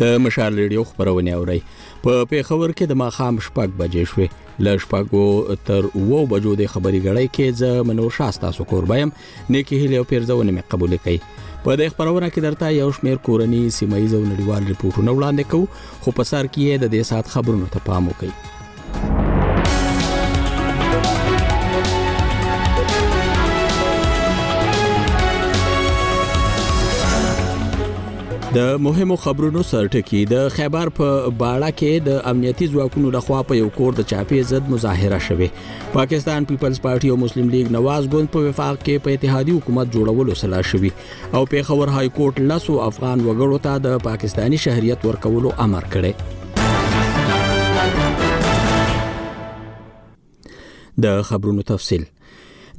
د مشال ریډیو خبرونه اوري په پیښور کې د ماخام شپږ بجې شوې له شپږو تر وو بجو د خبري غړې کې ز منور شاه تاسو کوربایم نیکی هلی او پیرزونه مې قبول کړي په دې خبرونه کې درته یو شمیر کورنی سیمایي او نړیوال رپورټونه وړاندې کوو خو په سر کې د دې سات خبرونو ته پام وکړئ د مهمو خبرونو سرټکی د خیبر په باړه کې د امنیتي ځواکونو لخوا په یو کور د چاپی ضد مظاهره شوه پاکستان پیپلز پارټي او مسلم لیگ نواز ګوند په وفاق کې په اتحادي حکومت جوړولو سلا شوی او پیښور های کورټ لاسو افغان وګړو ته د پاکستانی شهریت ورکولو امر کړی د خبرونو تفصيل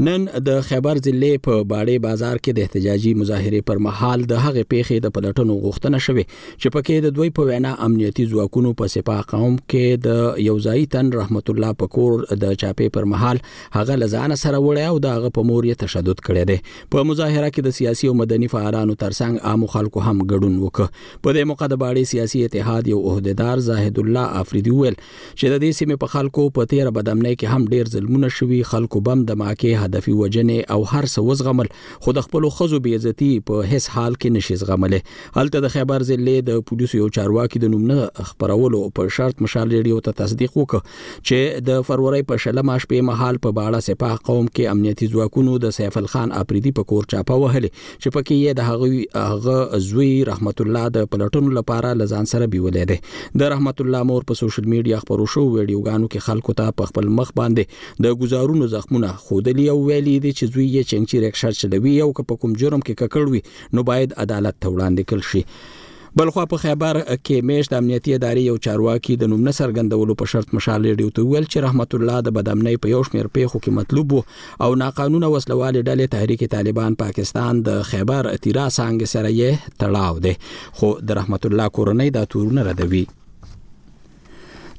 نن د خیبر ضلع په باړې بازار کې د احتجاجي مظاهره پر مهال د هغې پیښې د پلټنو غوښتنه شوه چې پکې د دوی په وینا امنیتي ځواکونو په سپاه قوم کې د یوځای تن رحمت الله پکور د چاپې پر مهال هغه لزان سره وړي او د هغه په مور یې تشدد کړی دی په مظاهره کې د سیاسي او مدني فعالانو ترڅنګ عامو خلکو هم ګډون وکړ په دې موقع د باړې سیاسي اتحاد یو عہدیدار زاهد الله افریدي ویل چې د دې سیمې په خلکو په تیر بدامنۍ کې هم ډیر ظلمونه شوي خلکو بم د ماکه هدفي وجنې او هر څه وزغمل خو د خپل خزو بی عزتی په هیڅ حال کې نشي زغملې هلته د خیبر ضلع د پولیسو یو چارواکي د نوم نه خبرولو په شرط مشال ریډیو ته تصدیق وکړ چې د فروری په شلمه شپې مهال په باړه سپاه قوم کې امنیتي ځواکونو د سیف الخان اپریدي په کور چاپه وهلې چې پکې یې د هغه هغه زوی رحمت الله د پلټونو لپاره لزان سره بیولې ده د رحمت الله مور په سوشل میډیا خبرو شو ویډیوګانو کې خلکو ته په خپل مخ باندې د گزارونو زخمونه خودلی او ویلي دي چې زوی یې چنګچی رکشا چلوي او که په کوم جرم کې ککړ وي نو باید عدالت ته وړاندې کړ شي بلخوا په خیبر کې میشت امنیتي ادارې یو چارواکي د نوم نه څرګندولو په شرط مشال ریډیو ته ویل چې رحمت الله د بدامنۍ په یو شمېر پیښو کې مطلوب او ناقانونه وسلوالې ډلې تحریک طالبان پاکستان د خیبر اتیرا څنګه سره یې تړاو دی خو د رحمت الله کورنۍ دا تورونه ردوي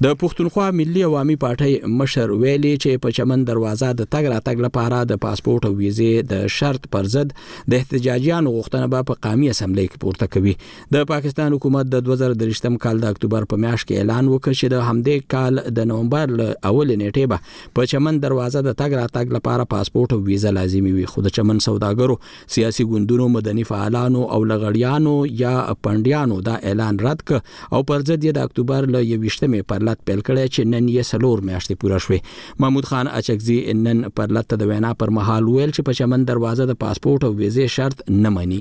د پښتونخوا ملي عوامي پارټۍ مشر ویلي چې په چمن دروازه د تګ راتګ لپاره د پاسپورت او ویزې د شرط پر ضد د احتجاجیانو غوښتنه به په قامي اسمبلی کې پورته کوي د پاکستان حکومت د 2023م کال د اکتوبر په میاشت کې اعلان وکړ چې د همدې کال د نومبر له اول نیټې به په چمن دروازه د تګ راتګ لپاره پاسپورت او ویزه لازمي وي خو د چمن سوداګرو سیاسي ګوندونو مدني فعالانو او لغړیانو یا پندیانو دا اعلان رد ک او پر ضد یې د اکتوبر له 21مې پر لټ پیل کړی چې نن یې سلور میاشتې پوره شوې محمود خان اچکزي نن پر لټ د وینا پر مهال ویل چې په چمن دروازه د پاسپورت او ویزې شرط نه مني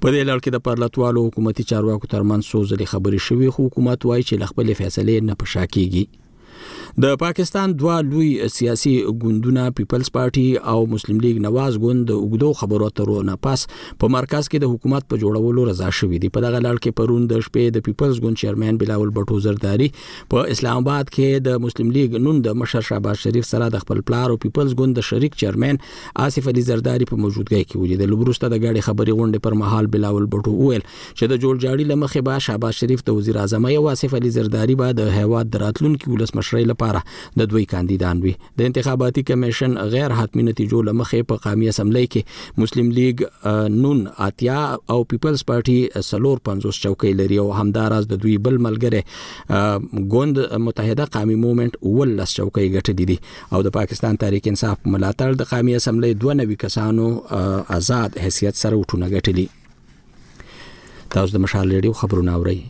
په دې لړ کې د پرلتوالو حکومتي چارواکو ترمنځ څو ځلې خبرې شوې خو حکومت وایي چې خپل فیصله نه پښا کیږي د پاکستان دوا لوی سیاسي ګوندونه پیپلز پارټي او مسلم لیگ نواز ګوند د اوګدو خبرو اترو نه پس په مرکز کې د حکومت په جوړولو رضا شوې دي په دغه لړ کې پرون د شپې د پیپلز ګوند چیرمن بلاول بټو زرداری په اسلام آباد کې د مسلم لیگ نون د مشر شهباز شریف سره د خپل پلار او پیپلز ګوند د شریک چیرمن آصف علي زرداري په موجودګۍ کې ولیدل وروسته د ګډې خبري غونډې پر مهال بلاول بټو وویل چې د جوړجاړي لمخې به شهباز شریف د وزیر اعظم او آصف علي زرداري به د هیواد د راتلونکي ولسمشرۍ لپاره د دوی کاندیدان وي د انتخاباتي کمیشن غیر حتمی نتیجو لمخې په قامي اسمبلی کې مسلم لیگ نون اتیا او پیپلز پارټي سلور 50 چوکۍ لري او همداراز د دوی بل ملګری ګوند متحده قامي مومنټ ول لس چوکۍ ګټلې دي او د پاکستان تحریک انصاف ملاتړ د قامي اسمبلی 92 کسانو آزاد حیثیت سره وټونه غټلی تاسو د مشال ریډیو خبرونه اورئ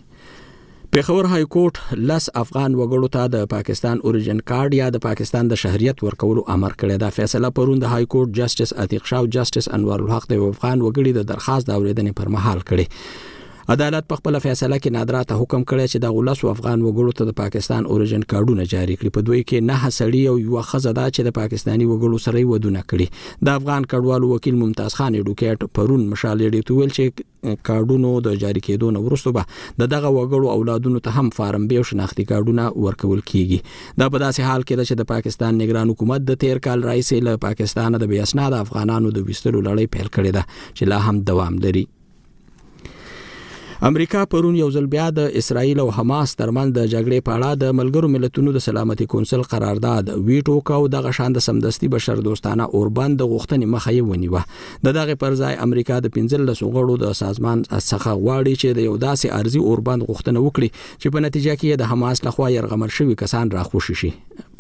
پیښور های کورټ لس افغان وګړو ته د پاکستان اوریجن کارت یا د پاکستان د شهریت ورکولو امر کړی دا فیصله پرون د های کورټ جسټس عتیق شاه او جسټس انوار الحق د افغان وګړي د درخواست د اوریدنې پر مهال کړې عدالت په خپل فیصله کې نادرا ته حکم کړی چې د غلس او افغان وګړو ته د پاکستان اوریجن کارډونه جاری کړي په دوی کې نه سړی او یو خزه دا چې د پاکستانی وګړو سره ودونه کړي د افغان کډوالو وکیل ممتاز خان اډوکیټ پرون مشال ډیو ته ویل چې کارډونو د جاری کېدو نه وروسته به د دغه وګړو اولادونو ته هم فارم به شناختی کارډونه ورکول کیږي دا په داسې حال کې ده چې د پاکستان نگران حکومت د تیر کال راځي له پاکستان د بیاسناد افغانانو د وستلو لړۍ پیل کړې ده چې لا هم دوام لري امریکا پرون یو ځل بیا د اسرایل او حماس ترمنځ د جګړې په اړه د ملګرو ملتونو د سلامتي کونسل قرارداد ویټو کاو دغه شان د سمدستي بشر دوستانه اوربند د غوښتنې مخه یې ونیوه د دغه پر ځای امریکا د 15 غړو د سازمان څخه غواړي چې د یو داسې ارزي اوربند غوښتنه وکړي چې په نتیجه کې د حماس لخوا يرغمل شوی کسان راخوشي شي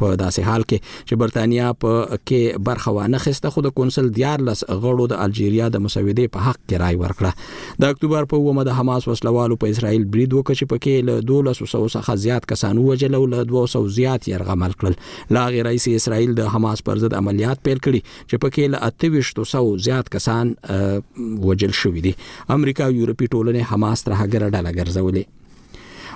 په داسې حال کې چې برتانیا په کې برخه وانه خسته خو د کونسل 14 غړو د الجیریا د مسودې په حق کې رائے ورکړه د اکتوبر په ومه د حماس وسلوالو په اسرائیل برید وکړ چې پکې له 1200 څخه زیات کسان وژل او له 200 زیات یې رغمل کړل لا غیر رئیس اسرائیل د حماس پر ضد عملیات پیل کړي چې پکې له 2800 زیات کسان وژل شوې دي امریکا او یورپی ټولنې حماس تر هغه ډله ګرځولې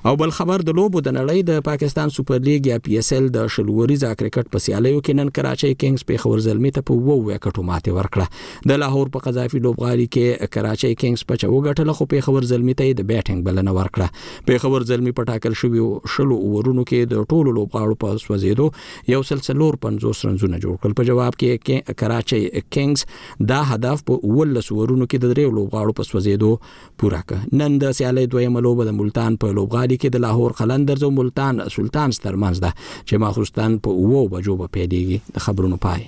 او بل خبر د لوبو د نړۍ د پاکستان سپر لیګ یا پی اس ال د شل وریزه کرکټ په سیالیو کې نن کراچۍ کینګز پیښور زلمی ته په وو وکټو ماته ورکړه د لاهور په قذافي لوبغالي کې کراچۍ کینګز په چو غټله خو پیښور زلمی ته د بیټینګ بلنه ورکړه پیښور زلمی په ټاکل شوی شلو اورونو کې د ټولو لوبغاړو په سوځیدو یو سلسلور 50 رنزونه جوړ کړل په جواب کې کراچۍ کینګز دا هدف په 19 اورونو کې د دریو لوبغاړو په سوځیدو پوره که نن د سیالۍ دویمه لوبه د ملتان په لوبغالي کې د لاهور قلندرز او ملتان سلطان سترمنځ ده چې ماخوستان په اوو بجو به پیلېږي د خبرونو پای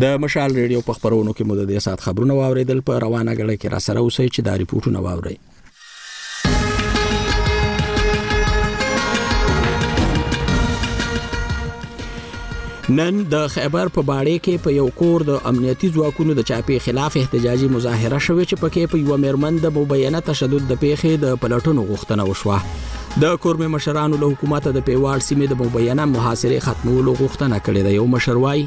د مشال ریډیو په خبرونو کې مو د دې سات خبرونه واوریدل په روانه غړې کې را سره اوسئ چې دا ریپورتونه واورئ نن د خیبر په باړې کې په یو کور د امنیتي ځواکونو د چاپی خلاف احتجاجي مظاهره شوې چې پکې په یو میرمن د مبینه تشدد د پیښې د پلټونو غوښتنه وشوه د کورمه مشرانو له حکومت د پیوار سیمې د مبینه محاصره ختمولو غوښتنه کړې ده یو مشروای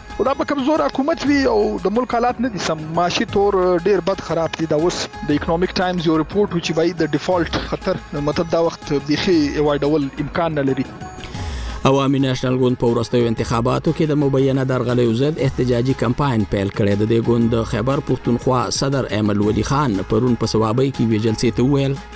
خو دا په کمزور حکومت وي او د ملک حالات نه دي سم معاشي تور ډیر بد خراب دي دا اوس د اکونومیک ټایمز یو رپورټ و چې بای د ډیفالت خطر مطلب دا وخت بيخي ایوایډول امکان نه لري عوامي نېشنل ګوند په ورستیو انتخاباتو کې د مبینه درغلیو ضد احتجاجي کمپاین پیل کړی د دې ګوند خیبر پښتونخوا صدر احمد ولي خان پرون په سوابۍ کې ویجلسې ته وویل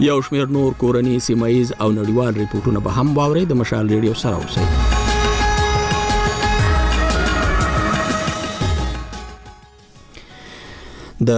یو شمیر نور کورنی سیمایز او نړیوال ریپورتونه به هم واوري د مشال ریډیو سره اوسئ د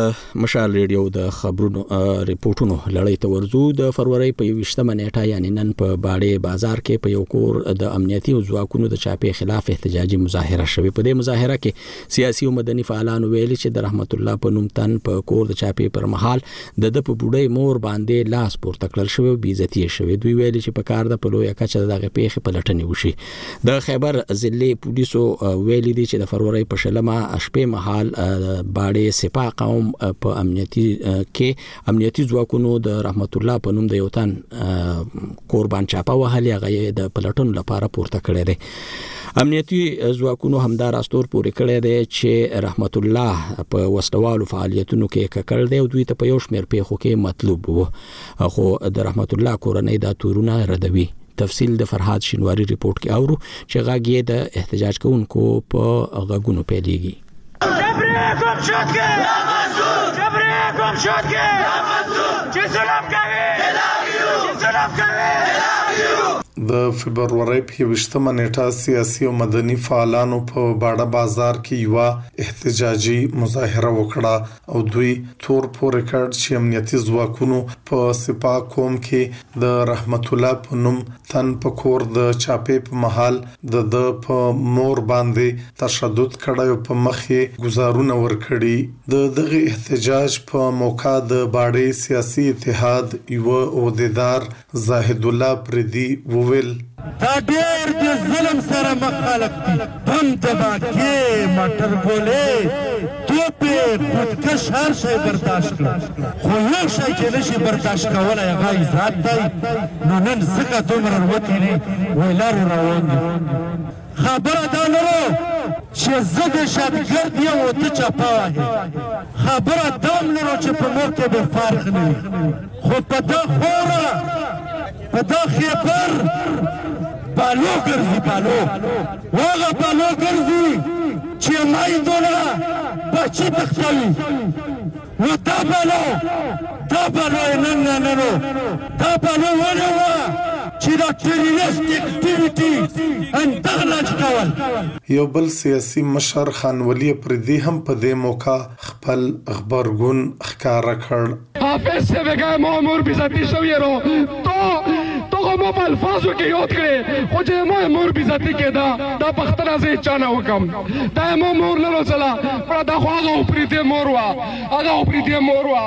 مشال ریډیو د خبرونو ریپورتونو لړۍ ته ورزو د فروری په 28مه نیټه یعنی نن په باړې بازار کې په یو کور د امنیتي ځواکونو د چاپی خلاف احتجاجي مظاهره شوې په دې مظاهره کې سیاسي او مدني فعالانو ویلي چې د رحمت الله په نوم تن په کور د چاپی پر مهال د د په بډای مور باندې لاس پورته کړل شوی او بیزتی شوی دوی ویلي چې په کار د په لوی کچه دغه پیښه پلټنې وشي د خیبر ضلع پولیسو ویلي دي چې د فروری په شلمه شپې مهال باړې سپاه قوم په امنیتي کې امنیتي ځواکونو د رحمت الله په نوم د یو تن قربان چاپه وهلې هغه د پلټنو لپاره پورته کړی دی امنیتي ځواکونو همدا راستور پورې کړی دی چې رحمت الله په وسلوالو فعالیتونو کې ککړ دی او دوی ته په یو شمېر پیښو کې مطلوب وو خو د رحمت الله کورنۍ دا تورونه ردوي تفصیل د فرهاد شینواری ریپورت کې اورو چې غاګې د احتجاج کوونکو په غږونو پیلېږي د فبرورۍ په یوویشتمه نېټه سیاسي او مدني فعالانو په باړه بازار کې یوه احتجاجي مظاهره وکړه. او دوی تور پورې کړ چې امنیتي ځواکونو په سپا کوم کې د رحمت الله په نوم تن په کور د چاپې په مهال د د په مور باندې تشدد کړی او په مخ یې گزارونه ورکړي د دغه احتجاج په موقع د باړې سیاسي اتحاد یوه عهدیدار زاهدالله پردي وویل. دا ډېر د ظلم سره مخ خلک دي، بم، دباکې، مټر ګولې، توپې، بودکش هر شی برداشت کړه، خو یو شی چې نه شي برداشت کولای هغه عزات دی، نو نن ځکه دومره روتېري ویلرو روان دي، خبره دا نه ده چې زه دهشتګرد یم او ته چپه وهې، خبره دا هم نه ده چې په موږ کې به فرق نه وي. خو په دا خوره په دا خیبر بالو ګرځي بالو واغه بالو ګرځي چې مای دونه بچی تختوي نو دا بالو دا بالو نن نه نه نو دا بالو ونه و چې دا ټریلیست اکټیویټي ان دغلا کول یو بل سیاسي مشر خان ولی پردي هم په دې موقع خپل غبرګون ښکاره کړ. حافظ صیب وې که مو مور بیزتی شوې رو تو تو خو مو په الفاظو کې یود کړې خو چې مو مور بیزتی کېده دا پختنه زه چا نه وکم دا مو مور نه روزله مړه دا خو هغه اوپریتې مور وه هغه اوپریتې مور وه.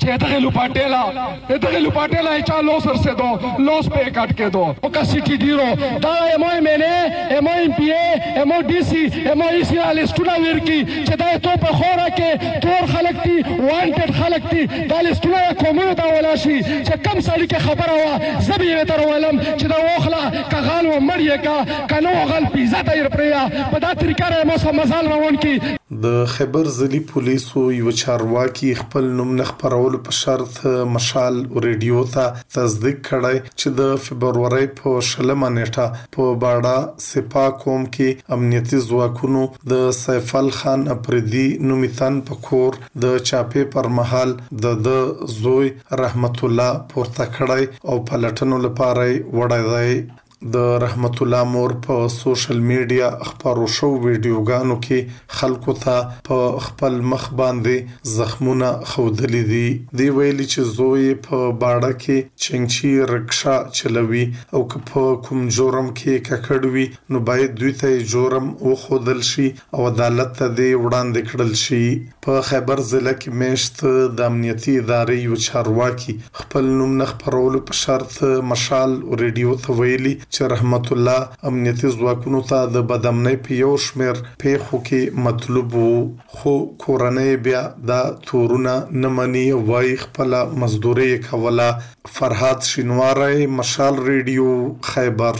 چې دغه لوپاټېلا دغه لوپاټېلا یې چا لوس رسېدو لوس په کټ کېدو او کا سټي ډیرو دا امو ایم ان اے امو ایم پی اے امو ډي سي امو ای سي ال استونه ویر کی چې دا ته په خورا کې تور خلک دي وانټډ خلک دي دا لستونه کومو دا ولا شي چې کم سړی کې خبره وا زبې یې تر ولم چې دا وخلا کغال و مړ یې کا کنو غل پیزا ته یې پریا په دا طریقه را مو سم مزال روان کی د خیبر ضلعي پولیسو یوه چارواکي خپل نوم نه خپرولو په شرط مشال ریډیو ته تصدیق کړی چې د فبرورۍ په شلمه نیټه په باړه سپا قوم کې امنیتي ځواکونو د سیفل خان اپریدي نومي تن په کور د چاپې پر مهال د ده زوی رحمت الله پورته کړی او پلټنو لپاره یې وړی دی. د رحمت الله مور په سوشل ميډيا خپرو شوو ويډيوګانو کې خلکو ته په خپل مخ باندې زخمونه ښودلي دي. دې ويلي چې زوی يې په باړه کې چنګچي رکشا چلوي او که په کوم جرم کې ککړ وي نو بايد دوی ته يې جرم وښودل شي او عدالت ته دې وړاندې کړل شي. په خیبر ضلع کې مېشت د امنیتي ادارې یو چارواکي خپل نوم نه خپرولو په شرط مشال رېډیو ته ویلي چې رحمت الله امنیتي ځواکونو ته د بدامنۍ په یو شمېر پېښو کې مطلوب و، خو کورنۍ یې بیا دا تورونه نه مني او وايي خپله مزدوري یې کوله. فرهاد شینواری، مشال رېډیو، خیبر.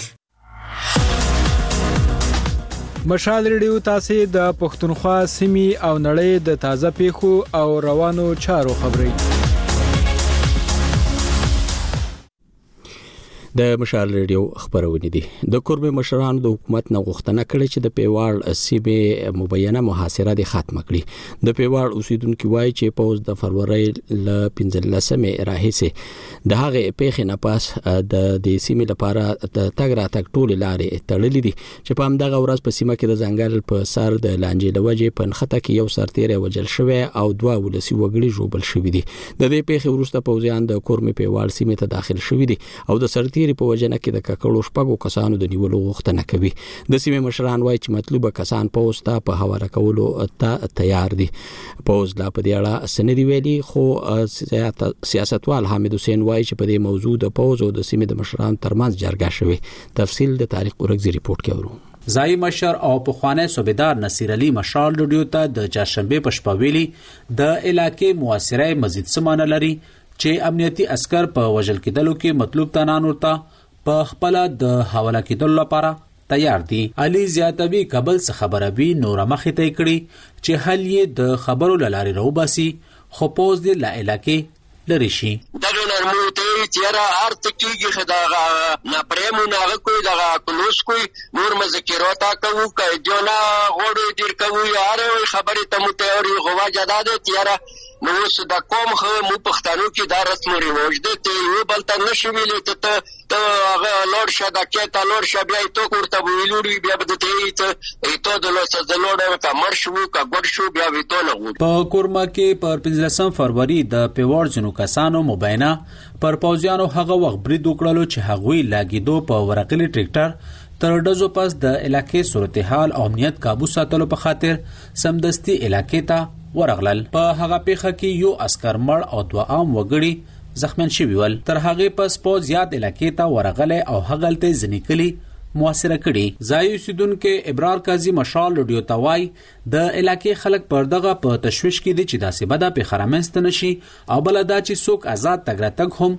مشال ریډیو تاسو د پښتونخوا سیمي او نړۍ د تازه پیښو او روانو چارو خبري د مشال ریډیو خبرونه دي د کورب مشرانو د حکومت نه غوښتنه کړې چې د پیواړ سیمه مبینه محاصره د ختم کړي د پیواړ اوسیدونکو وایي چې پوز د فروری ل 15 مې راهیسه د هغه پیښې نه پاس د دې سیمې لپاره د تګ راتګ ټول لارې تړلې دي چې په همدغه ورځ په سیمه کې د ځنګل په سر د لانجې د وجې په نخته کې یو سرتیری وجل شوی او دوه ولسی وګړي ژوبل شوی دي د دې پیښې وروسته پوځیان د کورمې په وال سیمه ته داخل شوی دي او د سرتیری په وجنه کې د ککړو شپږو کسانو د نیولو غوښتنه کوي د سیمې مشران وایي چې مطلوبه کسان پوسټ ته په حواله کولو ته تیار دي پوز لا په دې اړه څه نه دی ویلي خو سیاستوال حامد حسین وایي چې په دې موضوع د پوز او د سیمې د مشران ترمنځ جرګه شوې تفصیل د تاریخ اورګزی رپورت کې ورو ځایي مشر او پخوانی صوبیدار نصیر علي مشال رډیو ته د چهارشنبه په شپه ویلي د علاقې موثره مزید سمانه لري چې امنیتي عسكر په وژل کېدلو کې مطلوب تنان ورته په خپله د حواله کېدلو لپاره تیار دي علي زیاتوي کبل څه خبره وي نوره مخې ته یې کړي چې حل یې د خبرو له لارې راوباسي خو پوځ دې له علاقې لرې شي دغه نرمو ته یې چې یاره هر څه کېږي ښه دغه ناپړی مو ناغه کوي دغه کلوس کوي نور مذکرو تا کوو که جو نه غوړو ډېر کوو یا هر یوې خبرې ته مو تیار یو غوا جدا دی چې یاره نو اوس دا کوم خو مو پښتنو کې دا رسم او رواج دی ته یو بل ته نشي ویلې ته ته ته هغه لوړ شه دا کې ته لوړ شه بیا ته ورته ویلوړي بیا به ته یې ته ته د لوس د لوړ کا مر شو کا ګډ شو بیا وی ته نه وړي په کورما کې پر 15 فروری د پیوړ جنو کسانو مبینه پر پوزیانو هغه وخت برید وکړلو چې هغوی لاګیدو په ورقلي ټریکټر تر ډزو پس د علاقې صورتحال او امنیت کابو ساتلو په خاطر سمدستي علاقې ته ورغلل. په هغه پېښه کې يو عسکر مړ او دوه عام وګړي زخميان شوي ول. تر هغې پس پوځ ياد علاقې ته ورغلی او هغلته يې ځينې کلي محاصره کړي. ځايي اوسېدونکی ابرار قاضي مشال رډيو ته وايي، د علاقې خلک پر دغه په تشويش کې دي چې داسې بده پېښه رامنځته نه شي او بله دا چې څوک ازاد تګ راتګ هم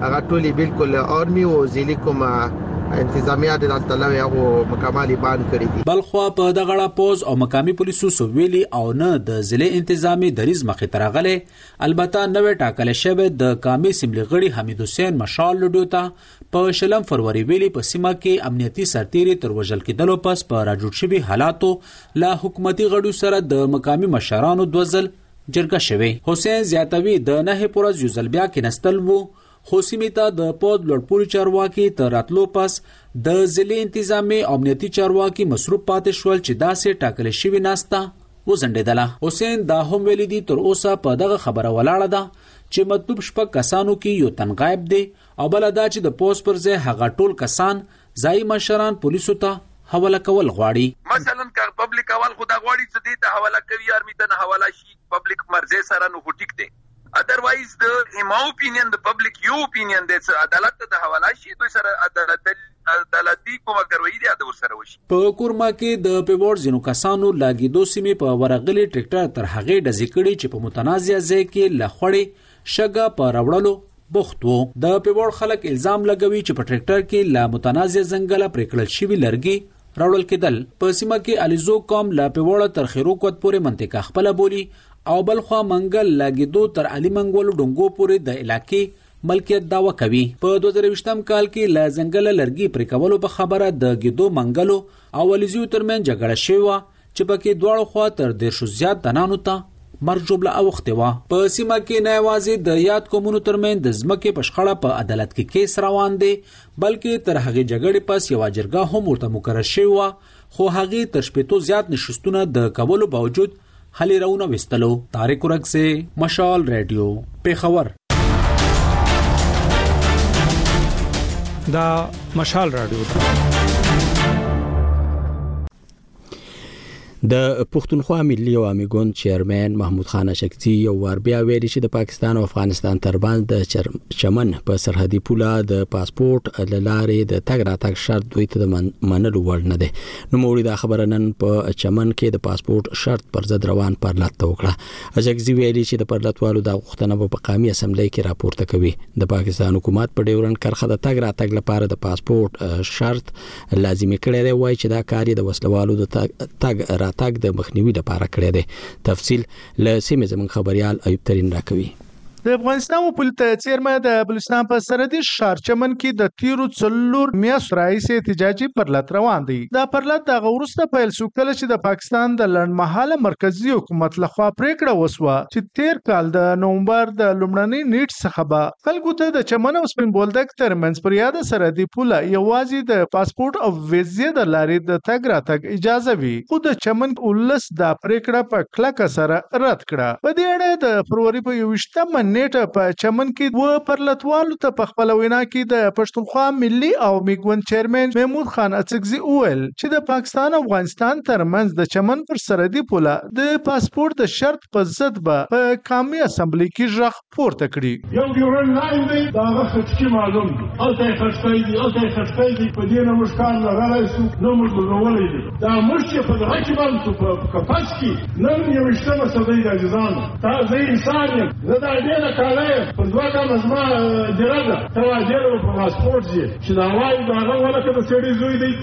هغه ټولي بالکل آرمي او ځيلي کوم انتظامیه د دلته لوي هغه مکمالي بان کړی دي بلخوا په دغه اړه پوز او مقامي پولیسو سو ویلي او نه د ضلع انتظامی دریز مخې ترغله البته نوې ټاکل شوی د کامي سیملي غړي حمید حسین مشال لډیو ته په شلم فروری ویلي په سیمه کې امنیتي سرتیري تر وژل کېدلو پس په راجوړ شوی حالاتو له حکومتي غړو سره د مقامي مشرانو دوزل جرګه شوې حسین زیاتوي د نهې پر ورځ یو ځل بیا کېناستل وو خو سیمې ته د پوځ لوړپوړي چارواکي تر راتلو پس د ضلع انتظامي او امنیتي چارواکي مصروف پاتې شول چې داسې ټاکل شوې ناسته وځنډېدله حسین دا هم ویلي دي تر اوسه په دغه خبره ولاړه ده چې مطلوب شپږ کسانو کې یو تن غایب دی او بل دا چې د پوز پر ځای هغه ټول کسان ځايي مشران پولیسو ته حواله کول غواړي. مثلا که پبلک اول خو دا غواړي چې دې ته حواله کوي ارمي ته نه حواله شي پبلک مرضی سره نو خو ټیک دی ادروایز د اما اوپینین د پبلک یو اوپینین دی چې عدالت ته د حواله شي دوی سره عدالت عدالتي کومه کاروایی دی د ورسره وشي په کورما کې د پیوړ ځینو کسانو لاګیدو سیمې په ورغلي ټریکټر تر هغې ډزې کړي چې په متنازعه ځای کې لخړې شګه په راوړلو بوخت وو د پیوړ خلک الزام لګوي چې په ټریکټر کې له متنازع ځنګله پرې کړل شوي لرګي راوړل کېدل په سیمه کې علیزو قوم له پیوړه تر خیروکوت پورې منطقه خپله بولي او بلخوا منګل له ګیدو تر علي منګولو ډونګو پورې د علاقې ملکیت داوا کوي په 2020م کال کې له ځنګله لرګي پرې کولو په خبره د ګیدو منګلو او ولیزیو ترمن جګړه شوې چې پکې دواړو خوا تر دیرشو زیات دنانو ته مرګ ژوبله اوښتې وه. په سیمه کې نه یوازې د یاد قومونو ترمنځ د ځمکې په شخړه په عدالت کې کیس روان دی، بلکې تر هغې جګړې پس یوه جرګه هم ورته مقرر شوې وه، خو هغې تر شپېتو زیات نشستونه د کولو باوجود حل یې راونه ویستلو. طارق ورکزی، مشال ریډیو، پېښور. دا مشال راډیو ده. د پښتونخوا ملي عوامي ګوند چیرمن محمود خان اشکزي یو وار بیا ویلي چې د پاکستان او افغانستان ترمنځ د چمن په سرحدي پوله د پاسپورت لارې د تګ راتګ شرط دوی ته د منلو وړ نه دی نو موري دا خبره نن په چمن کې د پاسپورت شرط پر ضد روان پرلت ته وکړه اشکزي ویلي چې د پرلتوالو د غوښتنه په قامي اسمبلی کې راپورته کوي د پاکستان حکومت په ډیورن کرخه د تګ راتګ لپاره د پاسپورت شرط لازمي کړی دی وایي چې دا کار یې د وسلوالو د تګ راتګ د مخنیوي لپاره کړی دی تفصیل له سیمې زموږ خبريال ایوب ترین راکوي د افغانستان و پولیس ته څیرمه د بلوچستان په سرحدي شهر چمن کې د تیرو څلور میاشتو راهیسې احتجاجي پرلت روان دی دا پرلت د غورسته پیل شو کله چې د پاکستان د لړمحاله مرکزی حکومت لخوا پریکړه وسوه چې تیر کال د نومبر د لومړنۍ نیټ څخه به خلکو ته د چمن او سپین بولدک ترمنځ پر یاد هېواد سره دې پوله یوازې د پاسپورټ او ویزې د لارې د تګ راتګ اجازه وي، خو د چمن ولس دا پرېکړه په کلکه سره رد کړه. په دې اړه د فروري په یوویشت مه نېټه په چمن کې و پرلتوالو ته په خپله وینا کې د پښتونخوا ملي او مي ګوند چیرمېن محمود خان اڅکزي وویل چې د پاکستان افغانستان تر منځ د چمن پر سرحدي پوله د پاسپورټ د شرط په ضد به په قامي اسمبلۍ کې ږغ پورته کړي. یو ډیورنډ لاین دی د هغه خټکي معلوم دي هلته یې خټکی دي هلته یې خټکی دي په دې نه موږ کار لرلای سو نه موږ لرولی دی دا موږ چې په دغه کې بند سو په قفس کې نن یوویشتمه صدۍ د عزیزانو تا زه انسان یم زه دا ډېره کاله یم په دوه کاله زما دیره ده ته لا ډېره به په پاسپورټ ځې چې دا وایي د هغه ولکه د سړي زوی دی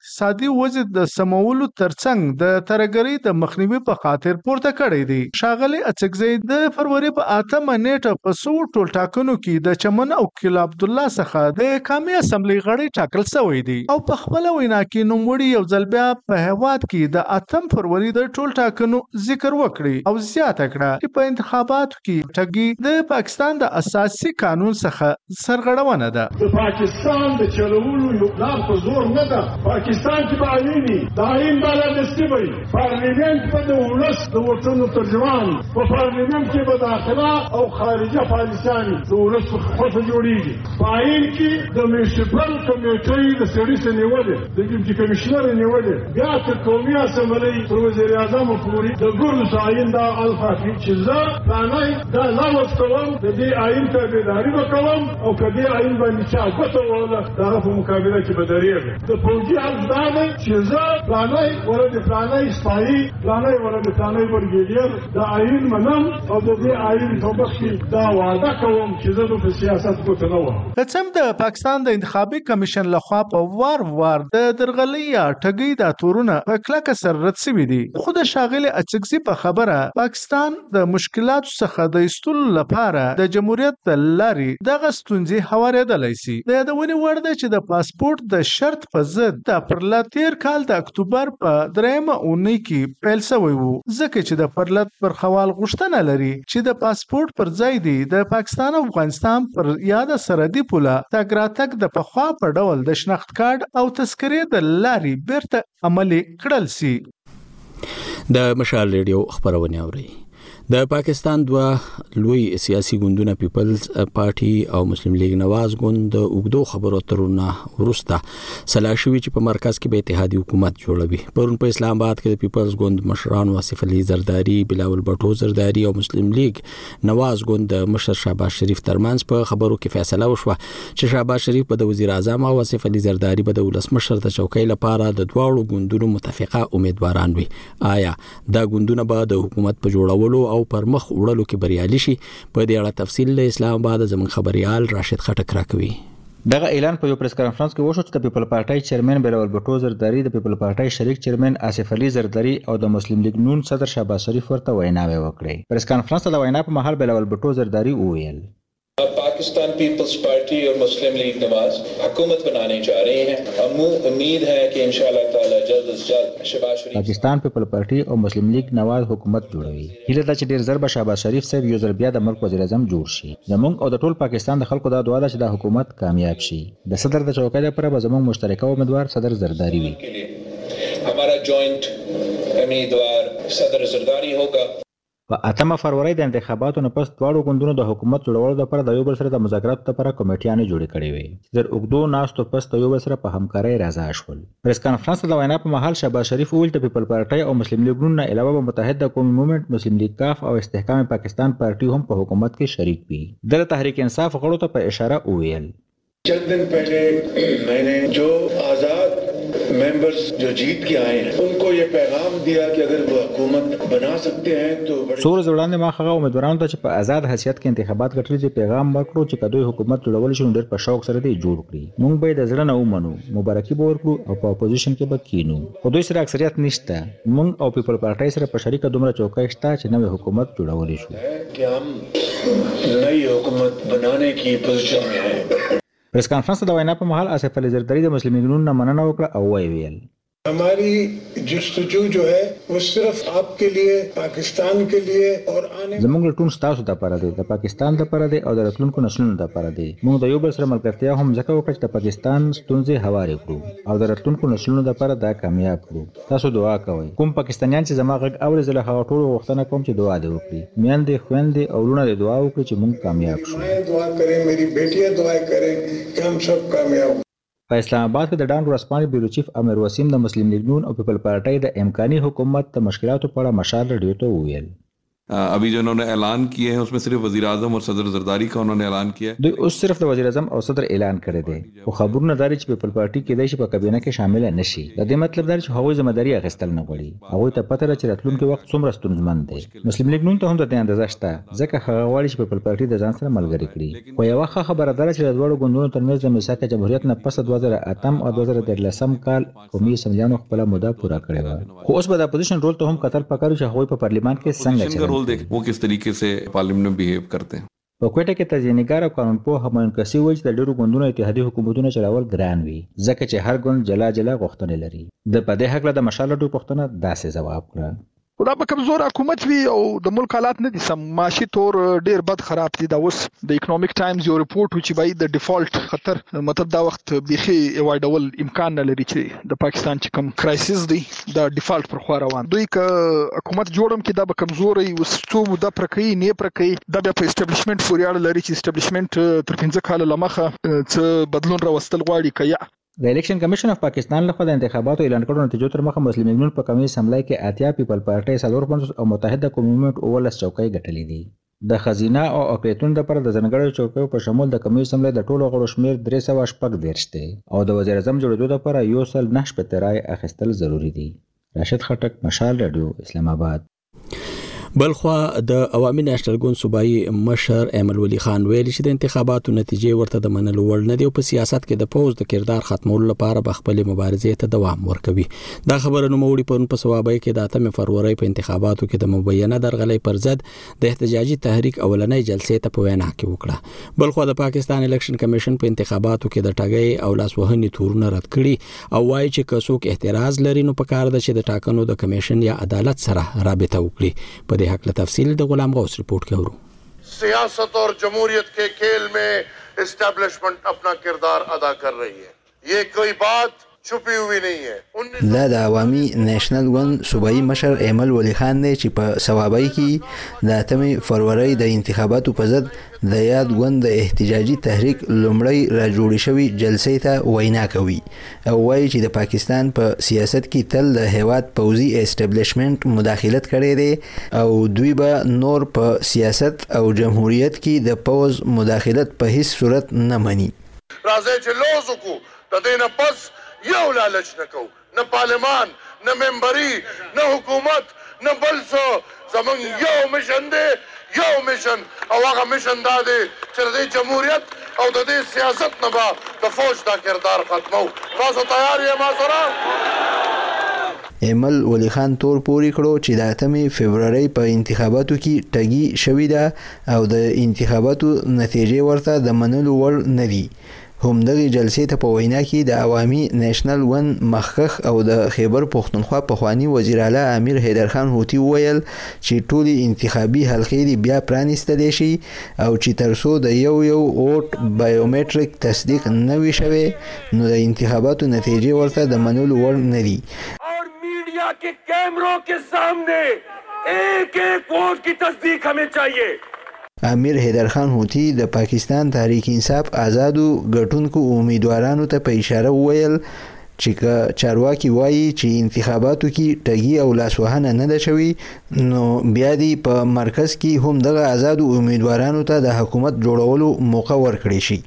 اقتصادي وضعې د سمولو ترڅنګ د ترهګرۍ د مخنیوي په خاطر پورته کړی دی. ښاغلی اڅکزی د فروري په اته مه نېټه په سوو ټولټاکنو کې د چمن او قلعه عبدالله څخه د قامي اسمبلۍ غړی ټاکل شوی دی او په خپله وینا کې نوموړي یو ځل بیا په هېواد کې د اتم فروري د ټولټاکنو ذکر وکړی او زیاته کړه چې په انتخاباتو کې ټګي د پاکستان د اساسي قانون څخه سرغړونه ده. د پاکستان د چلولو یو پلان په زور نه ده، پاکستان کې به آئیني د آئین بالادستي به وي، پارلیمنټ به د ولس د ووټونو ترجمان وي، په پارلیمنټ کې به داخله او خارجه پالیسیانې د ولس په خوښه جوړېږي، په آئین کې د میونسپل کمېټۍ د سړي څه نیوه دی. د ډیپټي کمشنر نیولې بیا تر قومي اسمبلۍ تر وزیراعظم پورې د ګردو تعین دا الفاقي چې زه پلانی دا لوز کوم د دې آئین تابعداري به کوم او که دې آئین باندې چا ګوته ووهله د هغه په مقابله کې به درېږم د پوځي حق دا دی چې زه پلانی ورځې پلانی سپاهي پلانی ورځې پلانی برګېډیر دا آئین منم او د دې آئین په مخ کې دا وعده کوم چې زه په سیاست ګوته نه وهم. هڅم د پاکستان د انتخابي کمیشن له خوا په وار وار د درغلۍ یا ټګۍ دا تورونه په کلکه سره رد شوي دي خو د ښاغلي اڅکزي په خبره پاکستان د مشکلاتو څخه د ایستلو له پاره د جمهوریت له لارې دغه ستونزې هوارېدلای شي. د یادونې وړ ده چې د پاسپورټ د شرط په ضد د پرله تیر کال د اکتوبر په درېیمه اونۍ کې پیل شوی و، ځکه چې د پرلت برخوال غوښتنه لري چې د پاسپورټ پر ځای دې د پاکستان او افغانستان پر یاده سرحدي پوله تګ راتګ د پخوا په ډول د شناخت کارډ او تذکرې د لارې بېرته عملي کړل شي. د مشال ریډیو خبرونه اوري د پاکستان دوا لوی سیاسي ګوندونه پیپلز پارټي او مسلم لیگ نواز ګوند د اوګدو خبرو ترونه ورسته سلا شوی چې په مرکز کې به اتحادي حکومت جوړوي پرون په اسلام آباد کې د پیپلز ګوند مشران واصف علي زرداری بلاول بټو زرداری او مسلم لیگ نواز ګوند د مشر شهباز شریف ترمنځ په خبرو کې فیصله وشوه چې شهباز شریف به د وزیر اعظم او وصف علي زرداری به د ولسمشر د چوکۍ لپاره د دواړو ګوندونو متفقه امیدواران وي آیا دا ګوندونه به د حکومت په جوړولو او پر مخ وړلو کې بریالي شي په دې اړه تفصیل له اسلام آباد زموږ خبريال راشد خټک راکوي دغه اعلان په یو پریس کانفرنس کې وشو چې د پیپلزپارټۍ چیئرمین بلاول بټو زرداري، د پیپلزپارټۍ شریک چیئرمین آصف علي زرداري او د مسلم لیګ نون صدر شهباز شریف ورته ویناوې وکړې. پریس کانفرنس ته د وینا په مهال بلاول بټو زرداري وویل. اب پاکستان پیپلز پارټي اور مسلم لیګ نواز حکومت بنانے جا رہے ہیں اور مو امید ہے کہ انشاءاللہ تعالی جلد از جلد شہباز شریف صاحب. پاکستان پیپلز پارټي او مسلم لیګ نواز حکومت جوړوي. هیله ده چې ډیر زر به شهباز شریف صاحب یو ځل بیا د ملک وزیر اعظم جوړ شي. زمونږ او د ټول پاکستان د خلکو دا دعا ده چې دا حکومت کامیاب شي. د صدر د چوکۍ لپاره به زمونږ مشترکه امیدوار صدر زرداري وي. همارا جوائنټ امیدوار صدر زرداری هوګا. په اتمه فرورۍ د انتخاباتو نه پس دواړو ګوندونو د حکومت جوړولو لپاره د یو بل سره د مذاکراتو لپاره کمیټیانې جوړې کړې وې چې تر اوږدو ناستو پس د یو بل سره په همکارۍ راضا شول. پریس کانفرنس ته د وینا په مهال شهباز شریف وویل چې پیپل پارټۍ او مسلم لیګ نون نه علاوه به متحده قومي مومنټ، مسلم لیګ کاف او استحکام پاکستان پارټي هم په حکومت کې شریک وي. ده د تحریک انصاف غړو ته په اشاره وویل. چند دن پهلې مې نه جو آزاد ممبرز جو جیت کې آئې هې ان کو یه پیغام دیا کې اګر وه حکومت بنا سکتې هې تو بړې څو ورځې وړاندې ما هغه امیدوارانو ته چې په آزاد حیثیت کې انتخابات ګټلي دي پیغام ورکړو چې که دوی حکومت جوړولی شي نو ډیر په شوق سره دې یې جوړ کړي. مونږ به یې د زړه نه ومنو، مبارکي به ورکړو او په اپوزیشن کې به کینو. خو دوی سره اکثریت نشته. مونږ او پیپل پارټۍ سره په شریکه دومره چوکۍ شته چې نوی حکومت جوړولی شو. که هم نوی حکومت بنانې کی پوزیشن مې هې. پریس کانفرنس ته د وینا په مهال آصف علي زرداري د مسلم لیګ نون نه مننه وکړه او ویې ویل. هماری جستجو جو هی وو صرف آپ که لیه پاکستان که لیه اور آنی. زموږ لټون ستاسو دپاره دی، د پاکستان دپاره دی او د راتلونکو نسلونو دپاره دی. موږ د یو بل سره ملګرتیا هم ځکه وکړه چې د پاکستان ستونزې هوارې کړو او د راتلونکو نسلونو دپاره دا کامیاب کړو. تاسو دعا کوئ. کوم پاکستانیان چې زما غږ اوري، زه له هغه ټولو غوښتنه کوم چې دعا دې وکړي. میندې، خویندې او وروڼه دې دعا وکړي چې موږ کامیاب شو. مایې دعا کرې، میری بیټیه دعای کرې که هم سب کامیاب هو. په اسلام اباد کې د ډان ورځپاڼې بیورو چیف امیر وسیم د مسلم لیګ نون او پیپل پارټۍ د امکاني حکومت د مشکلاتو په اړه مشال رډیو ته وویل. ابھی جو انہوں نے اعلان کیے ہیں اس میں صرف وزیراعظم اور صدر زرداری کا انہوں نے اعلان کیا ہے۔ دوی اوس صرف د وزیراعظم او صدر اعلان کړی دی خو خبرونه دا دي چې پیپل پارټي کیدای شي په کابینه کې شامله نشي د دې مطلب دا دی چې هغوی ذمه داري اخیستل نه غواړي هغوی ته پته ده چې راتلونکی وخت څومره ستونزمن دی. مسلم لیګ نون ته هم د دې اندازه شته، ځکه هغه غواړي چې پیپل پارټي د ځان سره ملګرې کړي. خو یوه ښه خبره دا ده چې د دواړو ګوندونو تر منځ د میثاق جمهوریت نه پس د دوه زره اتم او دوه زره دیارلسم کال قومي اسمبلیانو خپله موده پوره کړې وه. خو اوس به د اپوزیشن رول ته هم کتل پکار وي چې هغوی په پارلیمان کې څنګه چلند کوي. په کوټه کې تجزیهنګار او قانونپوه همایون کسي وویل چې د ډېرو ګوندونو اتحادي حکومتونه چلول ګران وي، ځکه چې هر ګوند جلا جلا غوښتنې لري. ده په دې هکله د مشال لډو پوښتنه داسې ځواب کړه. خو دا به کمزوره حکومت وي او د ملک حالات نه دي سم، معاشي طور ډېر بد خراب دي، دا اوس د اکنومک ټایمز یو رپورټ و چې وایي د ډیفالټ خطر مطلب دا وخت بیخي ایوایډول امکان نه لري چې د پاکستان چې کوم کرایسز دی، د ډیفالت پر خوا روان دوی که حکومت جوړ هم کړي دا به کمزوری اوس څو موده پوره کوي نه پوره کوي دا بیا په اسټبلیشمنټ پورې اړه لري چې اسټبلیشمنټ تر پنځه کاله له مخه څه بدلون راوستل غواړي که یا د الیکشن کمیشن اف پاکستان لخوا د انتخاباتو اعلان کړو نتیجو تر مخه مسلم لیګ نون په قومي اسمبلۍ کې اتیا، پیپل پارټۍ څلور پنځوس او متحده قومي مومنټ اوولس چوکۍ ګټلې دي. د ښځينه او اقليتونو لپاره د ځانګړيو چوکيو په شمول د قومي اسمبلۍ د ټولو غړو شمېر درې سوه شپږ دېرش دی او د وزيراعظم جوړېدو لپاره يو سل نهه شپېته رايې اخيستل ضروري دي. راشد خټک، مشال راډيو، اسلام اباد. بلخوا د عوامي نېشنل ګوند صوبايي مشر ايمل ولي خان ویلي چې د انتخاباتو نتیجې ورته د منلو وړ نه دي او په سیاست کې د پوځ د کردار ختمولو لپاره به خپلې مبارزې ته دوام ورکوي دا خبره نوموړي پرون په صوابۍ کې د اتمې فرورۍ په انتخاباتو کې د مبینه درغلۍ پر ضد د احتجاجي تحریک اولنۍ جلسې ته په وینا کې وکړه بل خو د پاکستان الیکشن کمیشن په انتخاباتو کې د ټګۍ او لاسوهنې تورونه رد کړي او وایي چې که څوک اعتراض لري نو په کار ده چې د ټاکنو د کمیشن یا عدالت سره رابطه وکړي په دې حق له تفصیل د غلام غوث رپورټ کې اورو سیاست اور جمهوریت کې کیل مې اسټابلیشمنټ اپنا کردار ادا کر رہی هې. یې کوی بات چوپی هوی نهی هې انیس سو. دا د عوامي نېشنل ګوند صوبايي مشر اېمل ولي خان دی چې په صوابۍ کې د اتمې فرورۍ د انتخاباتو په ضد د یاد ګوند د احتجاجي تحریک لومړۍ راجوړې شوې جلسې ته وینا کوي او وايي چې د پاکستان په سیاست کې تل د هېواد پوځي اېسټبلېشمېنټ مداخلت کړی دی او دوی به نور په سیاست او جمهوریت کې د پوځ مداخلت په هېڅ صورت نه مني. راځئ چې لوظ وکړو، د دې نه پس یو لالچ نه کوو، نه پارلمان، نه ممبري، نه حکومت، نه بل څه، زموږ یو مشن دی، یو مشن او هغه مشن دا دی چې د دې جمهوریت او د دې سیاست نه به د فوج دا کردار ختموو، تاسو تیار یئ ما سره؟ ایمل ولي خان تور پورې کړو چې د اتمې فبرورۍ په انتخاباتو کې ټګي شوي ده او د انتخاباتو نتیجې ورته د منلو وړ نه دي. همدغې جلسې ته په وینا کې د عوامي نیشنل ون مخکښ او د خېبر پښتونخوا پخواني وزیراعلی امیر حیدرخان هوتي وویل چې ټولې انتخابي حلقې دې بیا پرانیستل شي او چې تر څو د یو یو ووټ بایومټریک تصدیق نه وي شوی نو د انتخاباتو نتیجې ورته د منلو وړ نه دي. ایک ایک ووټ کی تصدیق همې چاهیې. امیر حیدرخان هوتي د پاکستان تحریک انصاف ازادو ګټونکو امیدوارانو ته په اشاره وویل چې که چارواکي وايي چې انتخاباتو کې ټګي او لاسوهنه نه ده شوې نو بیا دې په مرکز کې هم دغه ازادو امیدوارانو ته د حکومت جوړولو موقع ورکړې شي.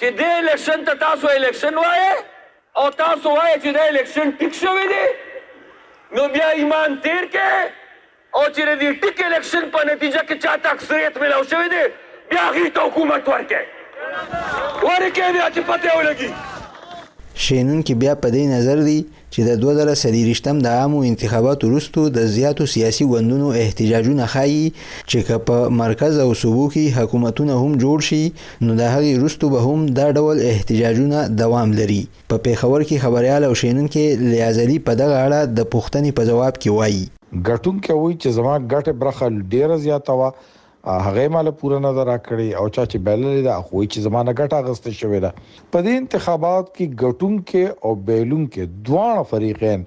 چی دی الیکشن ته تاسو الیکشن وایه او تاسو وایه چی دا الیکشن ټیک شوی دی نو بیا ایمان تیر که او چی دی ټیک الیکشن په نتیجه کی چاته اکثریت ملاو شوی دی بیا هغی ته حکومت ورکه ورکه بیا چی پته ولګی. شینونکي بیا په دې نظر دي چې د دوه زره څلېرویشتم د عامو انتخاباتو وروسته د زیاتو سیاسي ګوندونو احتجاجونه ښايي چې که په مرکز او صوبو کې حکومتونه هم جوړ شي نو د هغې وروسته به هم دا ډول احتجاجونه دوام لري په پېښور کې خبریال او شینونکی لیاز علي په دغه اړه د پوښتنې په ځواب کې وايي. ګټونکی وایي چې زما ګټې برخه ډېره زیاته وه هغه یې ماله پوره نه ده راکړې او چا چې بایللې ده هغوی چې زما نه ګټه اخیستې شوې ده په دې انتخابات کې ګټونکی او بایلونکی دواړه فریقین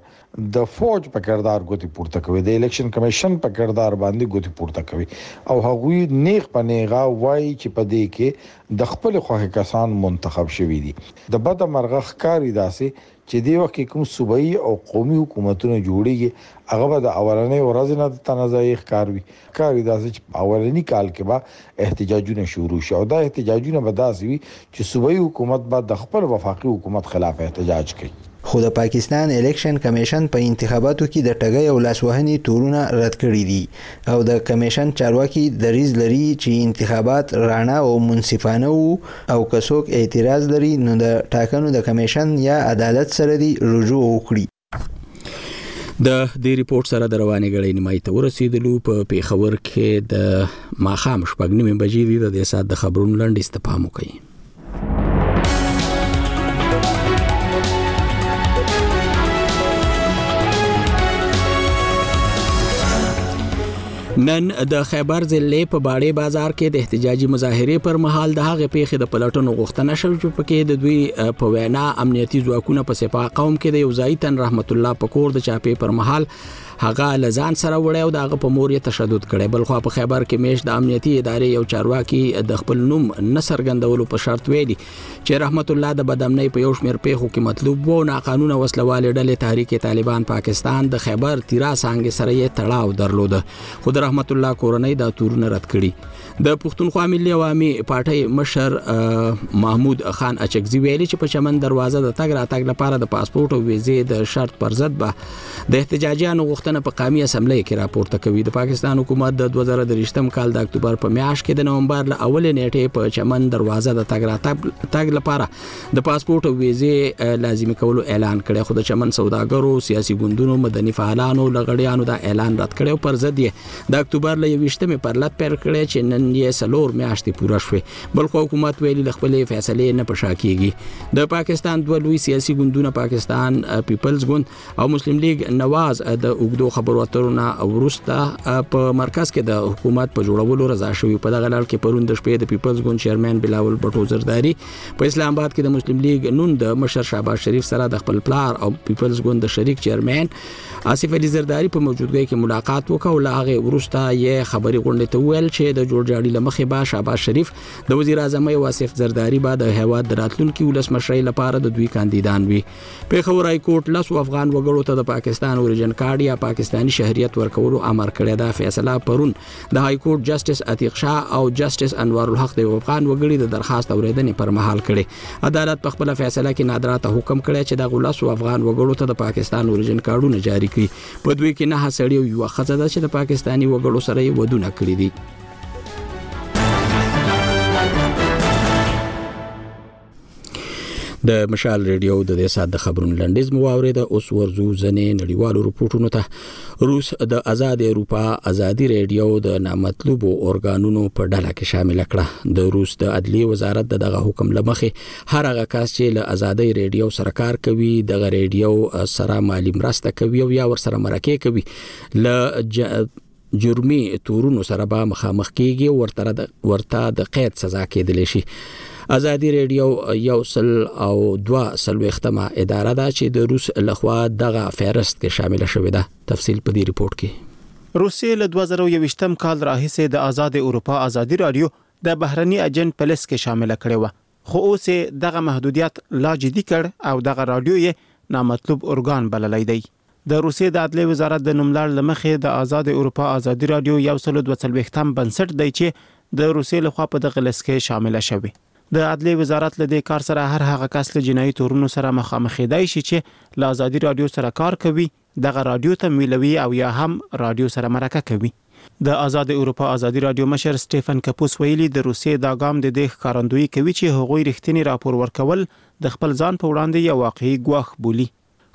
د فوج په کردار ګوتې پورته کوي د الیکشن کمیشن په کردار باندې ګوتې پورته کوي او هغوی نیغ په نیغه وایي چې په دې کې د خپل خوښې کسان منتخب شوي دي د بده مرغه ښکاري داسې چې دې وخت کې کوم صوبايي او قومي حکومتونه جوړېږي، هغه به د اولنۍ ورځې نه د تنازعې ښکار وي. ښکاري داسې چې په اولني کال کې به احتجاجونه شروع شي او دا احتجاجونه به داسې وي چې صوبايي حکومت به د خپل وفاقي حکومت خلاف احتجاج کوي. خو د پاکستان الېکشن کمېشن په انتخاباتو کې د ټګۍ او لاسوهنې تورونه رد کړي دي. او د کمېشن چارواکي دریځ لري چې انتخابات راڼه او منصفانه وو او که څوک اعتراض لري نو د ټاکنو د کمېشن یا عدالت سره دي رجوع وکړي. د دې رپورټ سره د روانې ګړۍ نیمای ته ورسېدلو په پیښور کې د ماخام شپږ نیمې بجې دي د دې سات د خبرونو لنډیز ته پام وکړئ. نن د خیبر ضلع په باړې بازار کې د احتجاجي مظاهره پر مهال د هغې پیښې د پلټنو غوښتنه شوه چې پکې د دوی په وینا امنیتي ځواکونه په سپاه قوم کې د یو ځای تن رحمت الله پکور د چاپې پر مهال هغه له ځان سره وړی او د هغه په مور یې تشدد کړی بل خو په خیبر کې میش د امنیتي ادارې یو چارواکي د خپل نوم نه سرګندولو په شرط ویلي چې رحمت الله د بدامنۍ په یو شمېر پیښو کې مطلوب وو او ناقانونه وسلواله ډلې تحریک طالبان پاکستان د خیبر تیرا څنګه سره یې تړاو درلود خو د رحمت الله کورنۍ دا تورونه رد کړي د پښتونخوا ملي عوامي پارټۍ مشر محمود خان اچکزي ویلي چې په چمن دروازه د تګ راتګ لپاره د پاسپورت او ویزې د شرط پر ضد به د احتجاجیانو غوښتنه په قامي اسمبلی کې راپورته کوي د پاکستان حکومت د 2023م کال د اکتوبر په میاشت کې د نومبر له اولې نیټې په چمن دروازه د تګ راتګ تګ لپاره د پاسپورت او ویزې لازمي کولو اعلان کړی خو د چمن سوداګرو سیاسي ګوندونو مدني فعالانو لغړیانو دا اعلان رد کړی او پر ضد یې د اکتوبر له 20 مې پرلت پیل کړی چې نن یې سلور میاشتې پوره شوې بل خو حکومت ویلي د خپلې فیصلې نه پښا کیږي د پاکستان دوه لوی سیاسي ګوندونه پاکستان پیپلز ګوند او مسلم لیگ نواز د اوګدو خبرو اترو نه ورسته په مرکز کې د حکومت په جوړولو رضا شوی په دغه لړ کې پرون د شپې د پیپلز ګوند چیرمن بلاول بټو زرداری په اسلام آباد کې د مسلم لیگ نون د مشر شهباز شریف سره د خپل پلار او پیپلز ګوند د شریک چیرمن آصف علي زرداري په موجودګۍ کې ملاقات وکړ او له هغه وروسته یې خبري غونډې ته ویل چې د جوړجاړي لمخې به شاباش شریف د وزیر اعظم او آصف زرداري به د هیواد د راتلونکي ولسمشرۍ لپاره د دوی کاندیدان وي په خورای کوټ لاسو افغان وګړو ته د پاکستان اوریجن کارت یا پاکستاني شهریت ورکولو امر کړی دا فیصله پرون د های کورټ جسټس عتیق شاه او جسټس انوار الحق د افغان وګړي د درخواست اوریدنې پر مهال کړي عدالت په خپل فیصله کې نادرا ته حکم کړی چې د غلس او افغان وګړو ته د پاکستان اوریجن کارډونه جاری کړي په دوی کې نه سړی او یو خزه ده چې د پاکستاني وګړو سره یې ودونه کړی دي د مشال ریډیو د دې سات د خبرونو لنډیز مو واورید اوس ورزو ځنې نړیوالو رپورټونو ته روس د آزاد اروپا آزادي ریډیو د نامطلوبو اورګانونو په ډله کې شامل کړه د روس د عدلیه وزارت دغه حکم لمخې هر هغه کس چې له آزادي ریډیو سره کار کوي دغه ریډیو سره مالی مرسته کوي او یا ورسره مرکه کوي له جرمي تورونو سره به مخامخ کیږي او ورته ورته د قید سزا کېدلی شي ازادي رادیو یو سل او دوا سلوختمه اداره ده چې د روس لخوا دغه فهرست کې شامل شوې ده تفصیل په دې رپورت کې روسیې له 2021م کال راهیسې د آزاد اروپا ازادي رادیو د بهرني اجنټ په لیست کې شامل کړې و خو اوس دغه محدودیت لا جدي کړ او دغه رادیو یې نامطلوب ارګان بللی دی د روسیې د عدلیې وزارت د نوملړ له مخې د ازادې اروپا ازادي راډیو یو سلو دوه څلوېښتم بنسټ دی چې د روسیې له خوا په دغه لیست کې شامله شوې. د عدلیې وزارت له دې کار سره هر هغه کس له جنایي تورونو سره مخامخېدای شي چې له ازادي راډیو سره کار کوي، دغه راډیو تمویلوي او یا هم راډیو سره مرکه کوي. د ازادې اروپا ازادي راډیو مشر سټیفن کپوس ویلي، د روسیې دا ګام د دې ښکارندويي کوي چې هغوی رښتیني راپور ورکول د خپل ځان په وړاندې یو واقعي ګواښ بولي.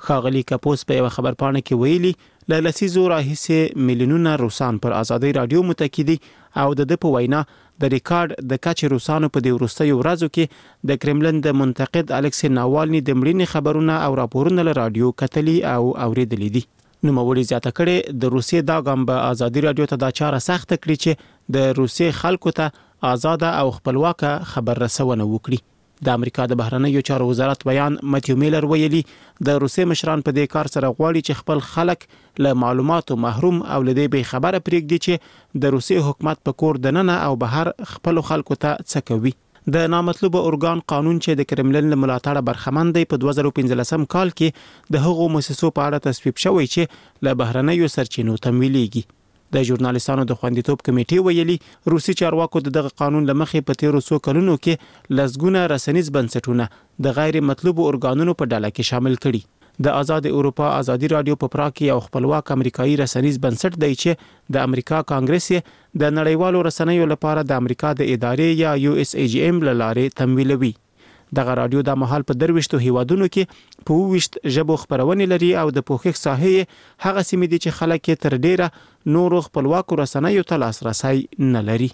ښاغلي کپوس په یوه خبرپاڼه کې ویلي، له لسیزو راهیسې میلیونونه روسان پر ازادۍ راډیو متکي دي او د ده په وینا، د ریکارډ د کچې روسانو په دې وروستیو ورځو کې د کرملن د منتقد الکسي ناوالني د مړینې خبرونه او راپورونه له راډیو کتلي او اورېدلي دي. نوموړي زیاته کړې، د روسیې دا ګام به ازادي راډیو ته دا چاره سخته کړي چې د روسیې خلکو ته ازاده او خپلواکه خبر رسونه وکړي. د امریکا د بهرنیو چارو وزارت ویاند متیو میلر ویلي، د روسیې مشران په دې کار سره غواړي چې خپل خلک له معلوماتو محروم او له دې بې خبره پرېږدي چې د روسیې حکومت په کور دننه او بهر خپلو خلکو ته څه کوي. د نامطلوب ارګان قانون چې د کرملین له ملاتړه برخمن دی، په دوه زره او پنځلسم کال کې د هغو موسسو په اړه تصویب شوی چې له بهرنیو سرچینو تمویلېږي. د ژورنالیستانو د خوندیتوب کمېټې ویلي، روسي چارواکو د دغه قانون له مخې په تېرو څو کلونو کې لسګونه رسنیز بنسټونه د غیر مطلوبو ارګانونو په ډله کې شامل کړي. د ازادې اروپا ازادي راډیو په پراګ کې یو خپلواک امریکايي رسنیز بنسټ دی چې د امریکا کانګرس یې د نړیوالو رسنیو لپاره د امریکا د ادارې یا یو ایس ای جي ایم له لارې تمویلوي. دغه راډیو دا مهال په درویشتو هېوادونو کې په اووه ویشت ژبو خپرونې لري او د پوښښ ساحې یې هغه سیمې دي چې خلک یې تر ډېره نورو خپلواکو رسنیو ته لاسرسی نه لري.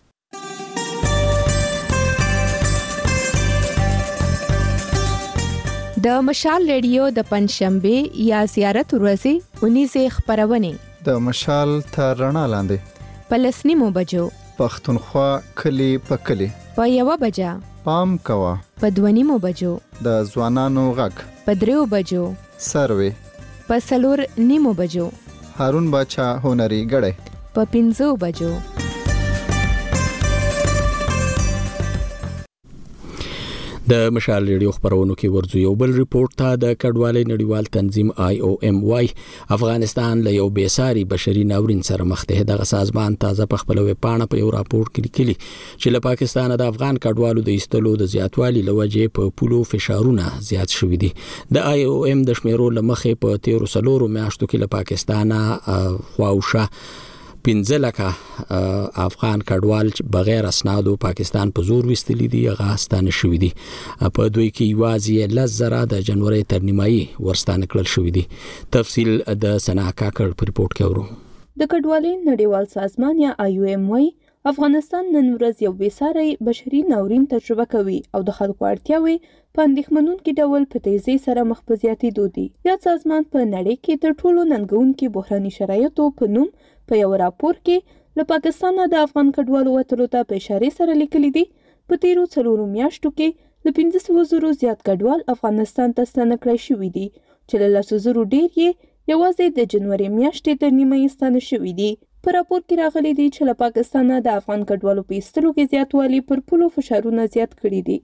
د مشال رېډیو د پنجشنبې یا زیارت ورځې اونیزې خپرونې. د مشال تر رڼا لاندې. په لس نیمو بجو. پښتونخوا کلي په کلي. په یوه بجه. پام کوه. په دوه نیمو بجو. د ځوانانو غږ. په دریو بجو. سروې. په څلور نیمو بجو. هارون باچا هنري ګړی. په پنځو بجو. د مشال ریډیو خبرونو کې ورځو یو بل ریپورت ته د کډوالۍ نړیوال تنظیم آی او ایم وای افغانستان له یو بیساری بشري ناورین سره مخ دی دغه سازمان تازه په خپل ویب پاڼه په یو راپور کې لیکلي چې له پاکستانه د افغان کډوالو د ایستلو د زیاتوالي لوجې په پولو فشارونه زیات شوې دي د آی او ایم د شمیرو لمخې په 13 سلورو میاشتو کې له پاکستانه خواوشه 15 لکه افغان کډوال چې بغیر اسنادو پاکستان په زور وستلي دي هغه ستانه شوې دي په دوی کې یوازې لزرا د جنوري تر نیمایي ورستانه کړل شوې دي تفصیل د سنا کاکړ په رپورت کې ورو د کډوالۍ نړیوال سازمان یا آی او ایم وایي افغانستان نن ورځ یو بېساری بشري ناورین تجربه کوي او د خلکو اړتیاوې په اندېښمنونکي ډول په تېزۍ سره مخ په زیاتېدو دي. یاد سازمان په نړۍ کې تر ټولو ننګونکي بحراني شرایطو په نوم په یوه راپور کې له پاکستانه د افغان کډوالو وتلو ته په اشارې سره لیکلي دي، په تېرو څلورو میاشتو کې له پنځه سوه زرو زیات کډوال افغانستان ته ستانه کړای شوي دي چې له لسو زرو ډېر یې یوازې د جنوري میاشتې تر نیمه یې ستانه شوي دي. په راپور کې راغلي دي چې له پاکستانه د افغان کډوالو په ایستلو کې زیاتوالي پر پولو فشارونه زیات کړي دي.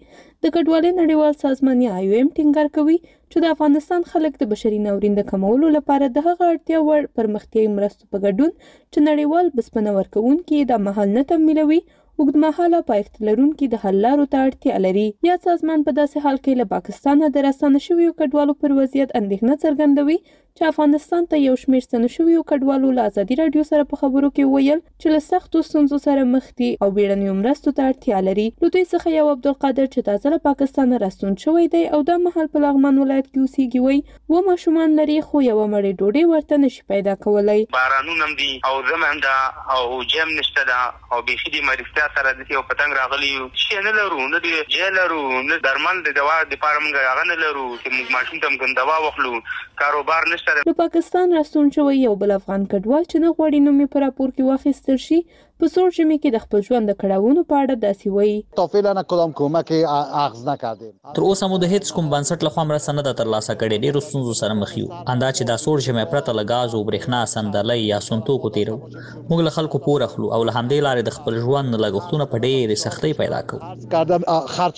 د کډوالۍ نړیوال سازمان یا آی او ایم ټینګار کوي چې د افغانستان خلک د بشري ناورین د کمولو لپاره د هغه اړتیا وړ پرمختیایي مرستو په ګډون چې نړیوال بسپنه ورکوونکي یې دا مهال نه تمویلوي اوږدمهاله پایښت لرونکي د حل لارو ته اړتیا لري. یاد سازمان په داسې حال کې له پاکستانه د راستانه شویو کډوالو پر وضعیت اندېښنه څرګندوي چې افغانستان ته یو شمېر ستانه شویو کډوالو له ازادي راډیو سره په خبرو کې وویل چې له سختو ستونزو سره مخ دي او بیړنیو مرستو ته اړتیا لري. له دوی څخه یو عبدالقادر چې تازه له پاکستانه راستون شوی دی او دا مهال په لغمان ولایت کې اوسېږي وایي، وه ماشومان لري خو یوه مړۍ ډوډۍ ورته نشي پیدا کولی. بارانونه هم دي او زم هم ده او جای هم نشته ده او بیخي دې مریضتیا سره داسې یو په تنګ راغلي یو څه شی نه لرو نه دې جای لرو نه درمل د دوا دپاره مونږ هغه نه لرو چې مونږ ماشوم ته هم کوم دوا واخلو کاروبار نشته ده. له پاکستان راستون شوی یو بل افغان کډوال چې نه غواړي نوم یې په راپور کې واخیستل شي په سوړ ژمي کې د خپل ژوند د کړاوونو په اړه داسې وایي. تا فعلا نه کدام کمک اخذ نکرده. تر اوسه مو د هېڅ کوم بنسټ له خوا مرسته نه ده ترلاسه کړې، ډېرو ستونزو سره مخ یو، ان دا چې دا سوړ ژمی پرته له ګازو، برېښنا، صندلۍ یا سون توکو تېروو. موږ له خلکو پور اخلو او له همدې لارې د خپل ژوند لګښتونه په ډېرې سختۍ پیدا کوو. خرچ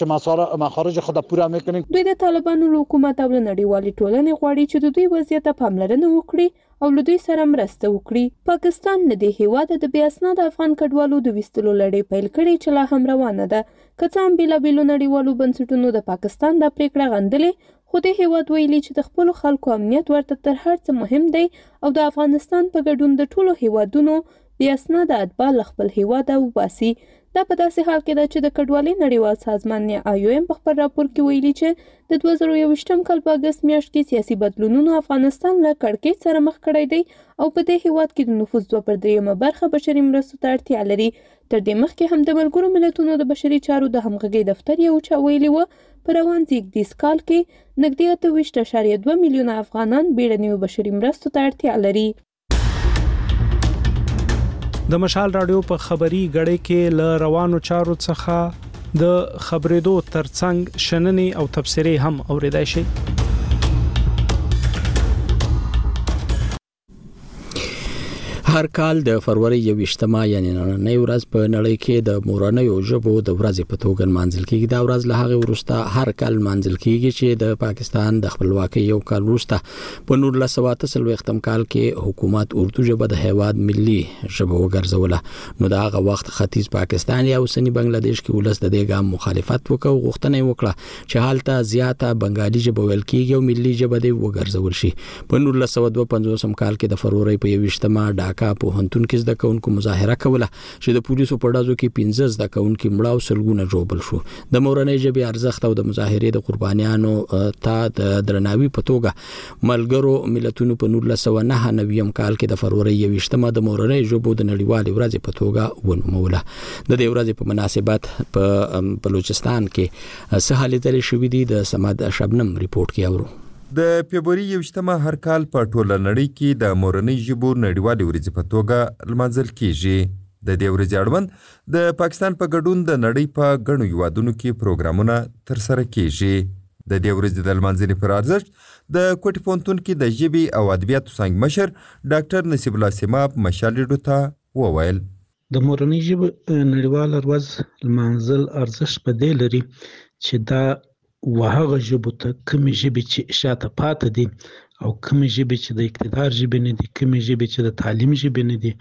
مخارج خود پوره میکنیم. دوی د طالبانو له حکومت او له نړیوالې ټولنې غواړي چې د دوی وضعیت ته پاملرنه وکړي او له دوی سره مرسته وکړي. پاکستان له دې هېواده د بې اسناده افغان کډوالو د ویستلو لړۍ پیل کړې چې لا هم روانه ده. که څه هم بېلابېلو نړیوالو بنسټونو د پاکستان دا پرېکړه غندلې، خو دې هېواد ویلي چې د خپلو خلکو امنیت ورته تر هر څه مهم دی او د افغانستان په ګډون د ټولو هېوادونو بې اسناده اتباع له خپل هېواده وباسي. دا په داسې حال کې ده چې د کډوالۍ نړیوال سازمان یا IOM په خپل راپور کې ویلي چې د دوه زره او یوویشتم کال په اګست میاشت کې سیاسي بدلونونو افغانستان له کړکېچ سره مخ کړی دی او په دې هېواد کې د نفوس دوه پر درېیمه برخه بشري مرستو ته اړتیا لري. تر دې مخکې هم د ملګرو ملتونو د بشري چارو د همغږۍ دفتر یو چا ویلي و، په روان زېږدیز کال کې نږدې اته ویشت اعشاریه دوه میلیونه افغانان بېړنیو بشري مرستو ته اړتیا لري. د مشال رادیو په خبري غړې کې ل روانو چارو څخه د خبرېدو ترڅنګ شننې او تبصرې هم اوریدای شئ هر کال د فروری 21مه یعنی نړۍ ورځ په نړۍ کې د مورنیو ژبو د ورځې په توګه منځل کیږي دا ورځ له هغه وروسته هر کال منځل کیږي چې د پاکستان د خپلواکۍ یو کال وروسته په نولس سوه اته څلوېښتم کال کې حکومت اردو ژبه د هیواد ملي ژبه وګرځوله نو د هغه وخت ختیځ پاکستان یا اوسنی بنگلاديش کې ولس د دې ګام مخالفت وکړ غوښتنه یې وکړه چې هلته زیاته بنگالي ژبه ویل کیږي او ملي ژبه دې وګرځول شي په 1952 کال کې د فروری په 21مه ډاکا په هنتون کې زده کوونکو مظاهره کوله چې د پولیسو په ډزو کې 15 زده کوونکي مړه او سلګونه ژوبل شو د مورنۍ ژبې ارزښت او د مظاهرې د قربانیانو ته د درناوي په توګه ملګرو ملتونو په 1999 کال کې د فروری 21مه د مورنۍ ژبو د نړیوالې ورځې په توګه ونوموله د دې ورځې په مناسبت په بلوچستان کې سهالیدل شوې دي د سماد شبنم ریپورت کې اورو د فبروري یوویشتمه هر کال په ټوله نړۍ کې د مورنۍ ژبو نړیوالې ورځې په توګه لمانځل کېږي. د دې ورځې اړوند د پاکستان په ګډون د نړۍ په ګڼو هیوادونو کې پروګرامونه ترسره کېږي. د دې ورځې د لمانځنې پر ارزښت د کوټې پوهنتون کې د ژبې او ادبیاتو څنګ مشر ډاکټر نصیب الله سیماب مشال ریډو ته وویل. د مورنۍ ژبې نړیواله ورځ لمانځل ارزښت په دې لري چې دا وهغه ژبو ته کومې ژبې چې شاته پاته دي او کومې ژبې چې د اقتدار ژبې نه دي کومې ژبې چې د تعلیم ژبې نه دي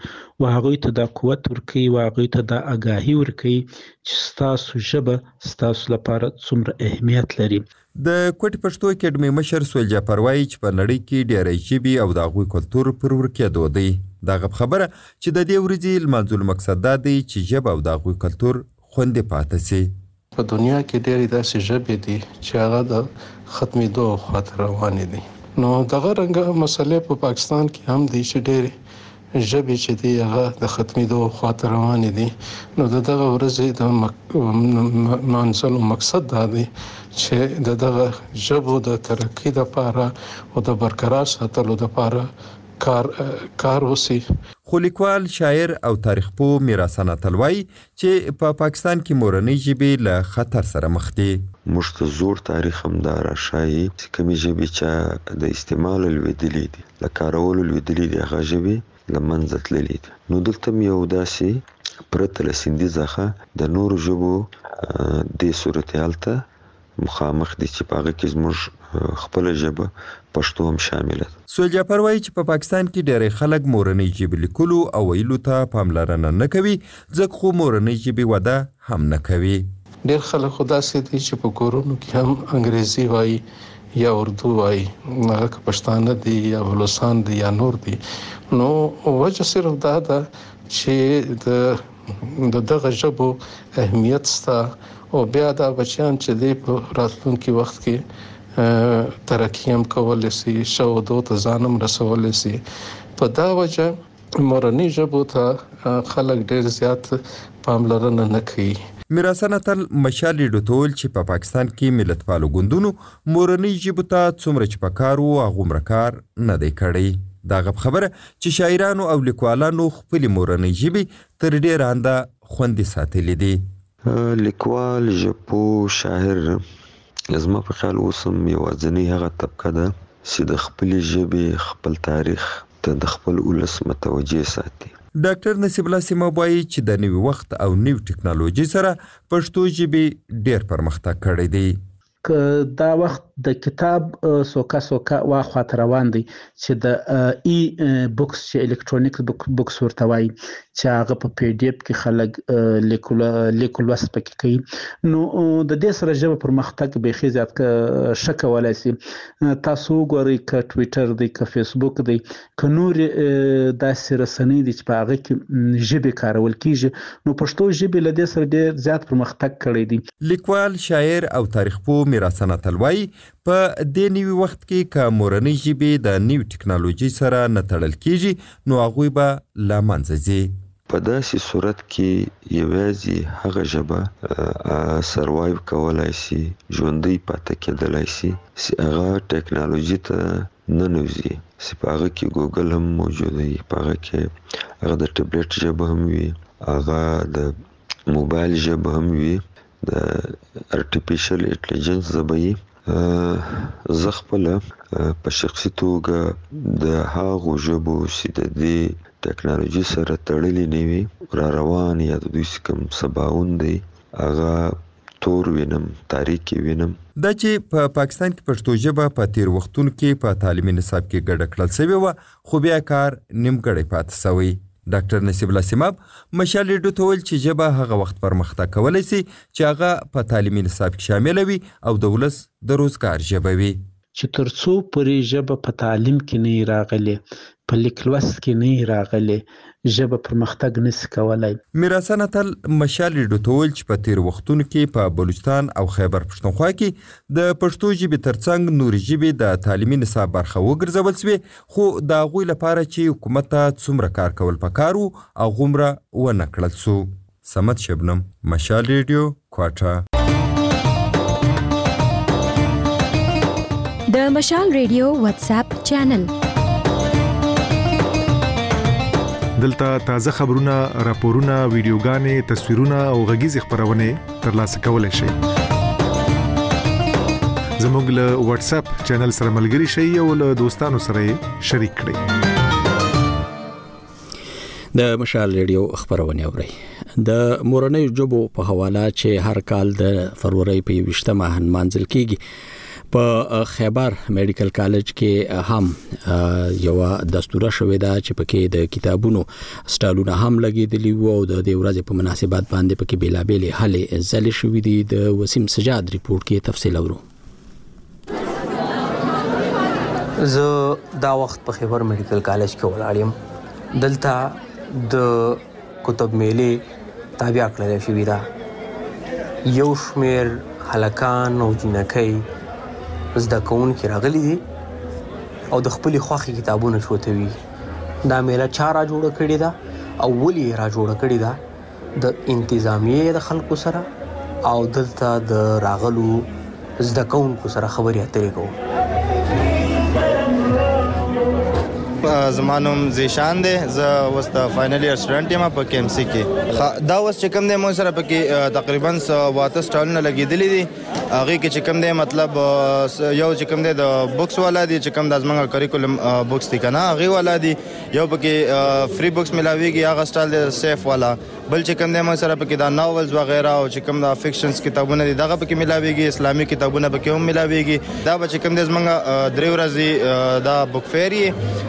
و هغوی ته دا قوت ورکوي و هغوی ته دا اګاهي ورکوي چې ستاسو ژبه ستاسو لپاره څومره اهمیت لري د کوټي پښتو اکېډمۍ مشر سویل جعفر وايي چې په نړۍ کې ډېری ژبې او د هغوی کلتور پر ورکېدو دی. د هغه په خبره چې د دې ورځې لمانځلو مقصد دا دی چې ژبه او د هغوی کلتور خوندي پاتې شي. په دنیا کې ډېرې داسې ژبې دي چې هغه د ختمېدو خواته روانې دي نو دغه رنګه مسئلې په پاکستان کې هم دي چې ډېرې ژبې چې دي هغه د ختمېدو خوا ته روانې دي، نو د دغه ورځې د لمانځلو مقصد دا دی چې د دغه ژبو د ترقي لپاره او د برقرار ساتلو لپاره کار وشي. خو لیکوال، شاعر او تاریخ پوه میرحسن اتل وايي چې په پاکستان کې مورنۍ ژبې له خطر سره مخ دي. موږ ته زوړ تاریخ هم دا را ښايي چې کومې ژبې چا د استعماله لوېدلي دي، له کارولو لوېدلي دي هغه ژبې له منځه تللي دي. نو دلته هم یو داسې پرته له سندي ځخه د نورو ژبو دې صورتحال ته مخامخ دي چې په هغه کې زموږ خپله ژبه پښتو هم شامله ده. سهیل جعفر وايي چې په پاکستان کې ډېری خلک مورنۍ ژبې لیکلو او ویلو ته پاملرنه نه کوي، ځکه خو مورنۍ ژبې وده هم نه کوي. ډېر خلک خو داسې دي چې په کورونو کې هم انګرېزي وايي یا اردو وايي، هغه که پښتانه دي یا بلوڅان دي یا نور دي، نو وجه صرف دا ده چې د. د دغه ژبو اهمیت سته او بیا دا بچیان چې دی په راتلونکي وخت کې ترقی هم کولای سي شودو ته ځانم رسولای سي په دا وجه مورنی ژبو ته خلک ډیر زیات پاملرنه نه کوي میرحسن اتل مشال ریډوتول چې په پاکستان کې ملتپالو ګوندونو مورنۍ ژبو ته څومره چې پکار وو هغومره کار نه دی کړی دا غب خبره چې شاعرانو او لیکوالانو خپلې مورنۍ ژبې تر ډېره انده خوندي ساتلې دي. لیکوال، ژبپوه، شاعر زما په خیال اوس هم یوازینۍ هغه طبقه ده چې د خپلې ژبې، خپل تاریخ ته د خپل ولس متوجه ساتي. ډاکټر نصیب الله سیماب وايي چې د نوي وخت او نوي ټکنالوژۍ سره پښتو ژبې ډېر پرمختګ کړی دی. که دا وخت د کتاب سوکه سوکه وا خواته روان دی چې د ای بوکس چې الکترونیکس بوکس ورته وایي چې هغه په پی ډی اف کې خلک لیک لوست پکې کوي نو د دې سره ژبه پرمختګ بیخي زیات ښه کولای شي تاسو وګورئ که ټویټر دی که فیسبوک دی که نورې داسې رسنۍ دي چې په هغه کې ژبې کارول کېږي، نو پښتو ژبې له دې سره ډېر زیات پرمختګ کړی دی. لیکوال، شاعر او تاریخ پوه میرحسن اتل وايي، په دې نوي وخت کې که مورنۍ ژبې د نوي ټکنالوژۍ سره نه تړل کېږي، نو هغوی به له منځه ځي. په داسې صورت کې یواځې هغه ژبه سروایو کولای شي، ژوندۍ پاتې کېدلای شي، چې هغه ټکنالوژي ته ننوزي سي په هغه کي ګوګل هم موجود وي په هغه کي هغه د ټبليټ ژبه هم وي هغه د موبايل ژبه هم وي د ارټيفيشل اټليجنس زبه يي زه خپل په شخصي توګه د هغو ژبو سي د دي ټيکنالوجي سره تړلي نه وي راروان يا د دوی سي کوم سباون دی هغه تور وینم تاریک یې وینم. دا چې په پاکستان کې پښتو ژبه په تېرو وختونو کې په تعلیمي نصاب کې ګډه کړل شوې وه، خو بیا کار نیمګړی پاتې شوی. ډاکټر نصیب الله سیماب مشال ریډیو ته وویل چې ژبه هغه وخت پرمختګ کولی شي چې هغه په تعلیمي نصاب کې شامله وي او د ولس د روزګار ژبه وي. چې تر څو پورې ژبه په تعلیم کې نه وي راغلې، په لیک لوست کې نه وي راغلې، ژبه پرمختګ نه شي کولای. میرحسن اتل مشال ریډیو ته وویل چې په تېرو وختونو کې په بلوچستان او خیبر پښتونخوا کې د پښتو ژبې تر څنګ نورې ژبې د تعلیمي نصاب برخه وګرځول شوې، خو د هغوی لپاره چې حکومت ته څومره کار کول پکار وو، هغومره ونه کړل شو. صمد شبنم مشال ریډیو کوټه. د مشال ریډیو واتس اپ چینل دلته تازه خبرونه، راپورونه، ویډیوګانې، تصویرونه او غږیزې خبرونه ترلاسه کولای شئ. زموږ له واتس اپ چینل سره ملګري شئ او له دوستانو سره شریک کړئ. د مشال ریډیو خبرونه اوري د مورنۍ جبو په حواله چې هر کال د فروری په 20 مه منځل کیږي په خیبر میډیکل کالج کې هم یو دستور شوې ده چې پکې د کتابونو سټالونه هم لګیدلی وو او د دې ورځې په مناسبت باندې پکې بیلابېلې هلې ځلې شوې دي د وسیم سجاد ریپورت کې تفصیل اورو زه دا وخت په خیبر میډیکل کالج کې ولاړ یم دلته د کتب میلې تابیا کړل شوې ده یو شمیر هلکان او جنکۍ زده کوونکي راغلي دي او د خپل خوخي کتابونه چوتوي دا میله چا را جوړه کړې ده او ولې را جوړه کړې ده د انتظامیې د خلکو سره او دلته د راغلو زده کوونکو سره خبرې اترې کوو زما نوم زیشان دی زه اوس د فاینل ایئر سټوډنټ یم په کیم سی کې دا اوس چې کوم دی مو سره پکې تقریبا واته سټالونه لګیدلې دي هغه کې چې کوم دی مطلب یو چې کوم دی د بوکس والا دی چې کوم د زمنګ کریکولم بوکس دی کنه هغه والا دی یو پکې فری بوکس ملاویږي هغه سټایل دی سیف والا بل چې کوم دی موږ سره پکې دا ناولز و غیره او چې کوم دا فکشنز کتابونه دي دغه پکې ملاویږي اسلامي کتابونه پکې هم ملاویږي دا به چې کوم دی زمونږ درې ورځې دا بوک فیری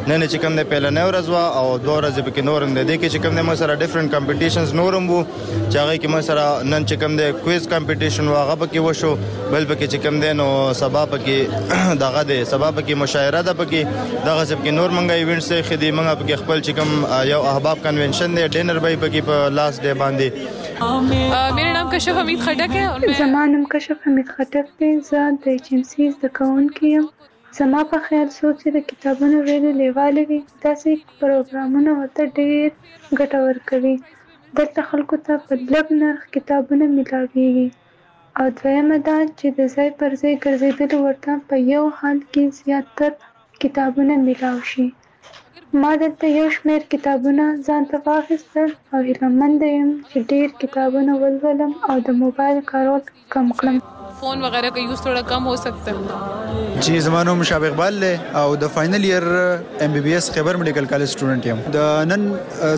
نن چې کوم دی پهلنۍ ورځ و او دوه ورځې پکې نور هم دی کې چې کوم دی موږ سره ډیفرنٹ کمپټیشنز نورم وو چې هغه کې ما سره نن چې کوم دی کویز کمپټیشن واغه پکې وشو بل پکې چې کوم دی نو سبا پکې دغه دی سبا پکې مشاعره ده پکې دغه سب کې نور منګه ایونټ سه خدي منګه پکې خپل چې کوم یو احباب کنونشن دی ډینر به پکې په لاس دی باندې میرا نام کشف حمید خټک ہے زما نام کشف حمید خټک دی زه د ایچ ایم سی زده کوونکی یم زما په خیال څوک چې د کتابونو ویلي لیوال وي داسې پروګرامونه ورته ډیر ګټور کوي. دلته خلکو ته په لږ نرخ کتابونه میلاویږي او دویمه دا چې د ځای پر ځای ګرځیدلو ورته په یو حال کې زیات تر کتابونه میلاو شي. ما دلته یو شمېر کتابونه ځان ته واخیستل او هیله منده یم چې ډېر کتابونه ولولم او د موبایل کارول کم کړم. فون وغیره کا یوز تھوڑا کم هو سکتا هې. جی زما نوم شاب اقبال دی او د فاینل ییر ایم بی بی ایس خیبر میډیکل کالج سټوډنټ یم د نن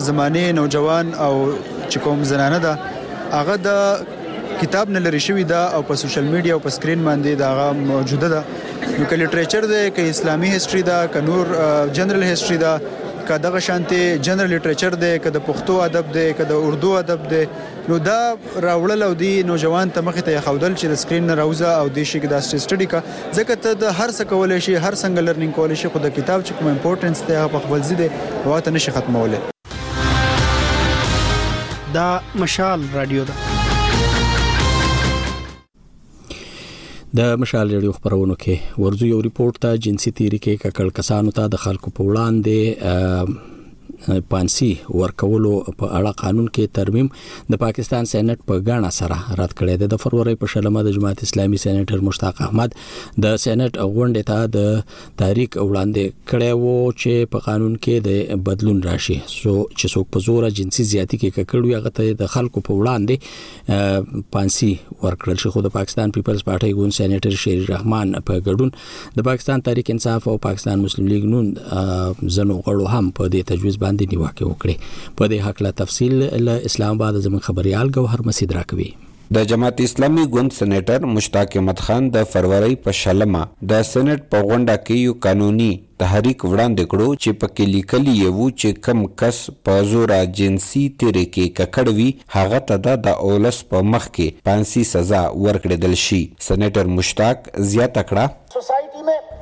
زمانې نوجوان او چې کوم زنانه ده هغه د. کتاب نه لري شوی دا او په سوشل میډیا او په سکرین باندې دا غا موجوده ده نو که لټریچر ده که اسلامي هیستوري ده که نور جنرال هیستوري ده که دغه شانتي جنرال لټریچر ده که د پښتو ادب ده که د اردو ادب ده نو دا راوړل او دی نوجوان ته مخ ته خودل چې د سکرین نه راوځه او د شي کې دا سټډي کا ځکه ته د هر څه کولای شي هر څنګه لرنینګ کولای شي خو د کتاب چې کوم امپورټنس ته په خپل ځای دی واته نشي ختموله دا مشال رادیو ده د مشال ریډیو خبرونو کې ورځو یو ریپورت ته جنسي تیری کې ککړ کسانو ته د خلکو په وړاندې پانسي ورکولو په اړه قانون کې ترمیم د پاکستان سېنات په غاڼه سره رد کړی دی د فروری په شلمه د جماعت اسلامي سېناتر مشتاق احمد د سېنات غونډه ته د تحریک وړاندې کړی وو چې په قانون کې د بدلون راشي سو چې څوک په زور جنسي زیاتی کې ککړوي هغه ته د خلکو په وړاندې پانسي ورکړل شي خو د پاکستان پیپلز پارټي ګوند سېنیټر شیر رحمان په ګډون د پاکستان تحریک انصاف او پاکستان مسلم لیگ نون زنو غړو هم په دې تجویز باندې نیوکه وکړه په دې حق لا تفصیل له اسلام آباد زموږ خبريال ګوهر مسید راکوي د جماعت اسلامي ګوند سنیټر مشتاق احمد خان د فرورۍ په شلمه د سنیټ په غونډه کې یو قانوني تحریک وړاندې کړو چې په کې لیکلي یې وو چې کوم کس په زوره جنسي تېرې کې ککړ وي هغه ته د د اولس په مخ کې پانسي سزا ورکړېدل شي سنیټر مشتاق زیاته کړه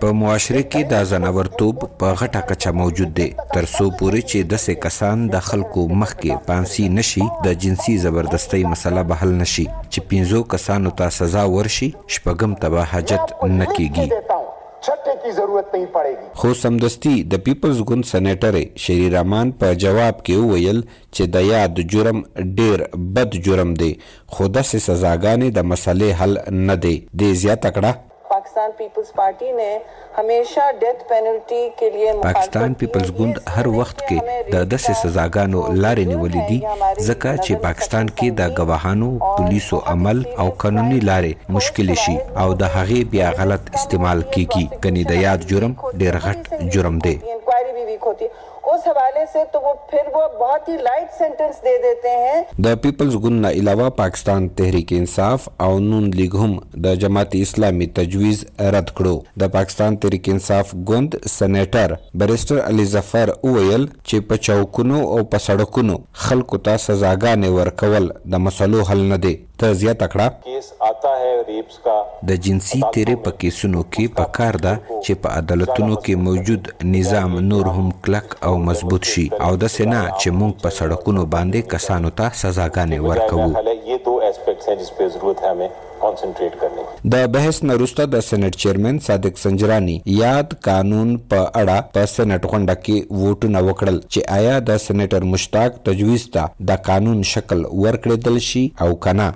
په معاشره کې دا ځناور توب په غټه کچه موجود دی تر څو پورې چې دسې کسان د خلکو مخکې پانسي نه شي د جنسي زبردستۍ مسله به حل نه شي چې پنځو کسانو ته سزا ورشي شپږم ته به حاجت نه کېږي. خو سمدستي د پيپلز ګوند سنيټرې شيري رحمان په جواب کې وويل چې د ياد جرم ډېر بد جرم دی خو دسې سزاګانې د مسلې حل نه دی دې زياته کړه، پاکستان پیپلز پارټی نې همیشه ډیتھ پینلټی کې لیې مخالفت کیې پاکستان پیپلز ګوند هر وخت کې د دسې سزاګانو لارې نیولې دي ځکه چې پاکستان کې د ګواهانو پولیسو عمل او قانونی لارې مشکلې شي او د هغې بیا غلط استعمال کیږي ګنې د یاد جرم ډیر غټ جرم دی. اوس حوالې سې تو وو پھر وو بهت هی لائټ سنټنس دې دېتې هې. د پیپلز ګوند نه علاوه پاکستان تحریک انصاف او نون لیګ هم د جماعت اسلامي تجویز رد کړو. د پاکستان تحریک انصاف ګوند سنیټر بریسټر علي ظفر وویل چې په چوکونو او په سړکونو خلکو ته سزاګانې ورکول د مسلو حل نه دی. ده زیاته کړه. کیس آتا هې ریپ د جنسي تېري په کېسونو کې په کار ده چې په عدالتونو کې موجود نظام نور هم کلک او مضبوط شي او داسې نه چې موږ په سړکونو باندې کسانو ته سزاګانې ورکوو. د بحث نه وروسته د سېنېټ چېرمن صادق سنجراني یاد قانون په اړه په سېنېټ غونډه کې ووټونه وکړل چې ایا د سېنېټر مشتاق تجویز ته د قانون شکل ورکړېدل شي او که نه.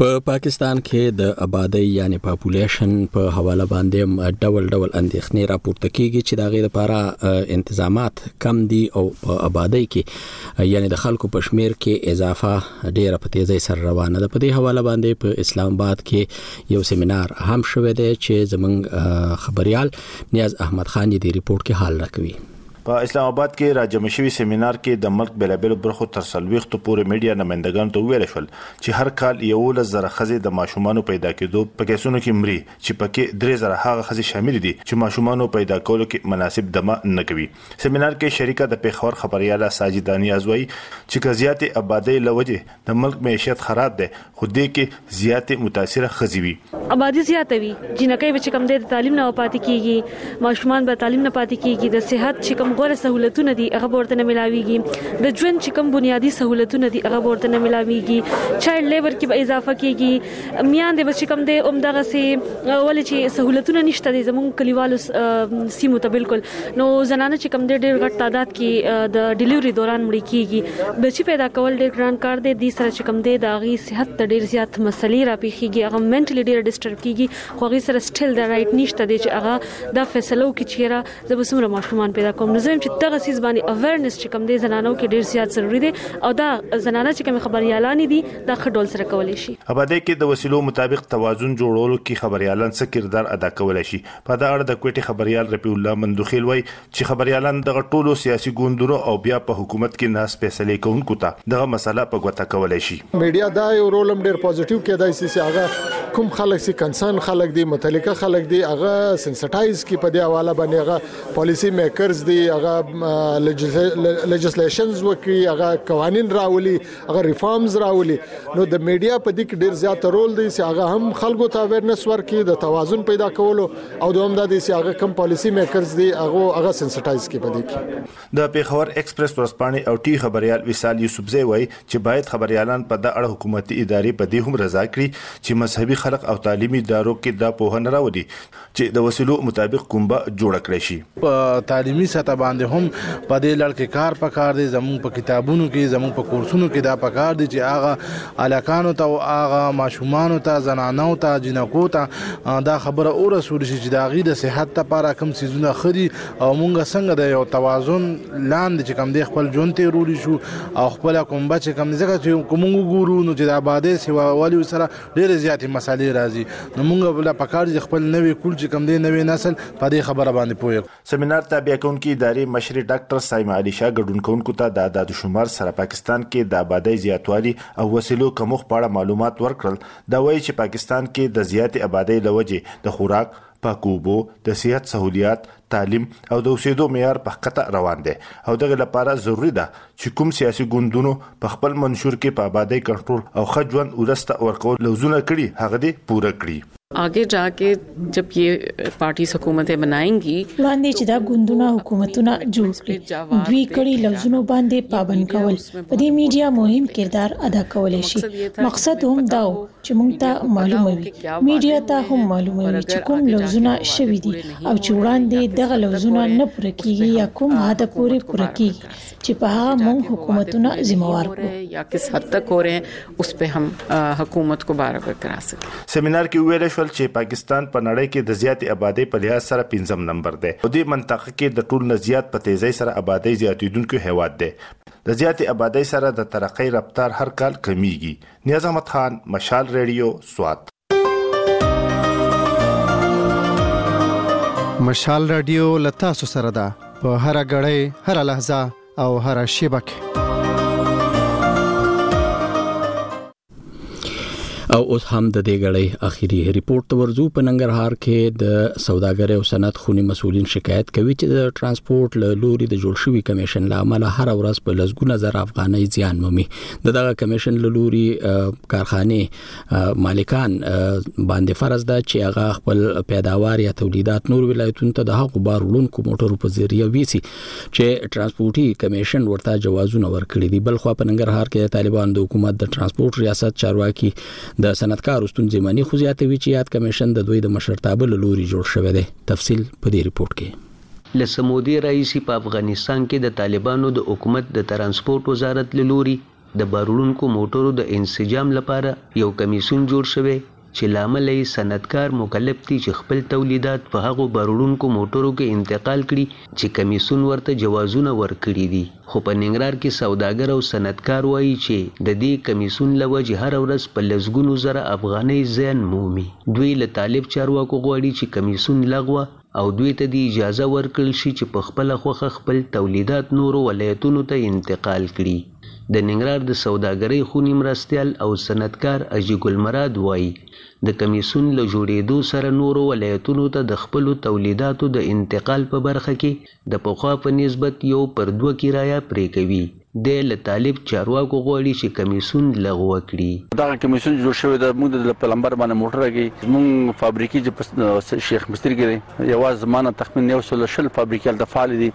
په پاکستان کې د آبادی یعنی پاپولیشن په حواله باندې ډول ډول اندېښنې راپورته کیږي چې دا غیر لپاره انتظامات کم دي او په آبادی کې یعنی د خلکو په شمیر کې اضافه ډیره په تیزی سره روانه ده په دې حواله باندې په اسلام آباد کې یو سیمینار هم شوه دی چې زمنګ خبريال نیاز احمد خان دې ریپورت کې حال راکوي په اسلام اباد کې را جمع شوي سیمینار کې د ملک بېلابېلو برخو تر څلوېښتو پورې میډیا نمایندګانو ته وویل شول چې هر کال یوولس زره ښځې د ماشومانو پیدا کېدو په کیسونو کې مري چې پکې درې زره هغه ښځې شاملې دي چې ماشومانو پیدا کولو کې مناسب دمه نه کوي سیمینار کې شریکه د پېښور خبریاله ساجده نیاز وايي چې که زیاتې ابادۍ له وجې د ملک معیشت خراب دی خو دې کې زیاتې متاثره ښځې وي. ابادي زیاته وي، جینکۍ به چې کوم دی د تعلیم نه پاتې کېږي، ماشومان به تعلیم نه پاتې کېږي، د صحت چې کوم غوره سهولتونه دي هغه به ورته نه ملاوېږي، د ژوند چې کوم بنیادي سهولتونه دي هغه به ورته نه ملاوېږي، چایلډ لیبر کې به اضافه کېږي، میاندې به چې کوم دی هم دغه سي ولې چې سہولتونه نشته دي زموږ کلیوالو سیمو ته بالکل نو زنانه چې کوم دی ډیر غټ تعداد کې د ډیلیوري دوران مړ کیږي بچي پیدا کول ډیر ګران کار دی د سره چې کوم دی د غي صحت ته ډیر زیات مسلې را پیخيږي هغه منټلی ډیر ډیسټرب کیږي خو غي سره سټیل د رائټ نشته دي چې هغه د فیصلو کې چیرې زه به څومره ماشومان پیدا کوم نو زم چې دغه سیس باندې اویرنس چې کم دي زنانو کې ډیر زیات ضروری دي او دا زنانه چې کم خبريالان دي دا خډول سره کولای شي اباده کې د وسیلو مطابق توازن جوړولو کې خبريالان څه کردار ادا کولای شي په دا اړه د کوټي خبريال رفیع الله مندوخیل وای چې خبريالان دغه ټولو سیاسي ګوندونو او بیا په حکومت کې ناس فیصله کوونکو ته دغه مسله په ګوته کولای شي میډیا دا یو رول هم ډیر پوزټیو کېدای شي چې هغه کوم خلک چې کنسرن خلک دي متعلقه خلک دي هغه سنسټایز کی په دې حواله باندې هغه پالیسی میکرز دي هغه لیجسلیشنز وکړي هغه قوانين راولي هغه ریفارمز راولي نو د میډیا په دې کې ډیر زیات رول دی چې هغه هم خلکو ته اویرنس ورکړي د توازن پیدا کولو او د هم د دې چې هغه کوم پالیسی میکرز دي هغه هغه سنسټایز کی په دې کې د پیښور ایکسپریس ورځپاڼې او ټي خبريال وسال یوسفزی وای چې باید خبریالان په دا اړه حکومتي ادارې په دې هم رضا کړي چې مذهبي خلق او تعلیمي ادارو کې دا پوهه نه راولي چې د وسیلو مطابق کومبه جوړه کړای شي. په تعلیمي سطح باندې هم په دې لړ کې کار پکار دی، زموږ په کتابونو کې، زموږ په کورسونو کې دا پکار دي چې هغه هلکانو ته او هغه ماشومانو ته، زنانو ته، جینکو ته دا خبره ورسول شي چې د هغوی د صحت لپاره کوم څیزونه ښه دي او موږ څنګه د یو توازن لاندې چې کوم دی خپل ژوند تېرولي شو او خپل کومبه چې کوم ځکه چې کوم وګورو نو چې د آبادې سیوا والی سره ډېر زیاتې مسالې راځي نو موږ بل پکار چې خپل نوې کول چې کوم دی نوې نسل په دې خبره باندې پوهه سمینار ته بیا کونکي ادارې مشري ډاکټر سایم علي شاه ګډون کونکو ته د اعداد شمار سره پاکستان کې د آبادۍ زیاتوالي او وسیلو کمښت په اړه معلومات ورکړل دا وایي چې پاکستان کې د زیاتې آبادۍ لوجې د خوراک پاکو اوبو د صحت سهولیات تعلیم او د اوسیدو معیار په ښکته روان دی او دغه لپاره ضروري ده چې کوم سیاسي ګوندونو په خپل منشور کې په آبادۍ کنټرول او ښه ژوند ولس ته ورکول لوظونه کړي هغه دې پوره کړي. آګه جا کې جب یې پارټیز حکومتې بناینګي. وړاندې چې دا ګوندونه حکومتونه جوړ کړي دوی کړي لوظونو باندې پابند کول په دې میډیا مهم کردار ادا کولای شي مقصد هم دا و چې موږ ته معلومه وي میډیا ته هم معلومه وي چې کوم لوزونه شوي دي او چې وړاندې دغه لوزونه نه پوره کیږي یا کوم حد پورې پوره کیږي چې په هغه موږ حکومتونه ذمہوار کړو یا کس حد تک ہو رہے ہیں اس پہ ہم حکومت کو بار بار کرا سکیں سیمینار کې ویل شو چې پاکستان په نړۍ کې د زیاتې آبادی په لحاظ سره پنځم نمبر دی او د منطقه کې د ټول نه زیات په تیزی سره آبادی زیاتیدونکو هیواد دی د زیاتې آبادی سره د ترقۍ رفتار هر کال کمیږي نیاز احمد خان مشال ریډیو سوات مشال رادیو لتا سو سره ده په هر غړی هر لحظه او هر شیبه کې او اوس هم د دې غړې اخیری ریپورت ته ورزو په ننګرهار کې د سوداګر او صنعت خونی مسولین شکایت کوي چې د ترانسپورت له لوري د جوړ شوی کمیشن لامل هر ورځ په لسګونه زر افغانۍ زیان مومي د دغه کمیشن له لوري کارخانه مالکان باندې فرض ده چې هغه خپل پیداوار یا تولیدات نور ولایتونو ته د هغو بار وړونکو موټرو په ذریعہ ویسي چې ترانسپورتي کمیشن ورته جوازونه ورکړي دي بلخو په ننګرهار کې طالبان د حکومت د ترانسپورت ریاست چارواکي د صنعتکار استون زمانی خو زیاتوي چې یاد کمیشن د دوی د مشرتابه لوري جوړ شوی دی تفصيل په دې رپورت کې له څه مودې راهیسې په افغانستان کې د طالبانو د حکومت د ترانسپورټ وزارت له لوري د باروړونکو موټرو د انسجام لپاره یو کمېسیون جوړ شوی چې له امله یې صنعتکار مکلف دي چې خپل تولیدات په هغو باروړونکو موټرو کې انتقال کړي چې کمېسیون ورته جوازونه ورکړي دي خو په ننګرهار کې سوداګر او صنعتکار وايي چې د دې کمېسیون له وجې هره ورځ په لسګونو زره افغانۍ زیان مومي دوی له طالب چارواکو غواړي چې کمېسیون لغوه او دوی ته دې اجازه ورکړل شي چې په خپله خوښه خپل تولیدات نورو ولایتونو ته انتقال کړي. د ننګرهار د سوداګرۍ خونې مرستیال او صنعتکار اجي ګل مراد وايي، د کمېسیون له جوړېدو سره نورو ولایتونو ته د خپلو تولیداتو د انتقال په برخه کې د پخوا په نسبت یو پر دوه کرایه پرې کوي. دی له طالب چارواکو غواړي چې کمېسیون لغوه کړي. دغه کمېسیون چې جوړ شوی ده، موږ ته د پلمبر باندې موټر راکوي. زموږ فابریکې چې په شیخ مستر کې دي، یوازې زما نه تخمیناً یو سل شل فابریکې هلته فعالې دي.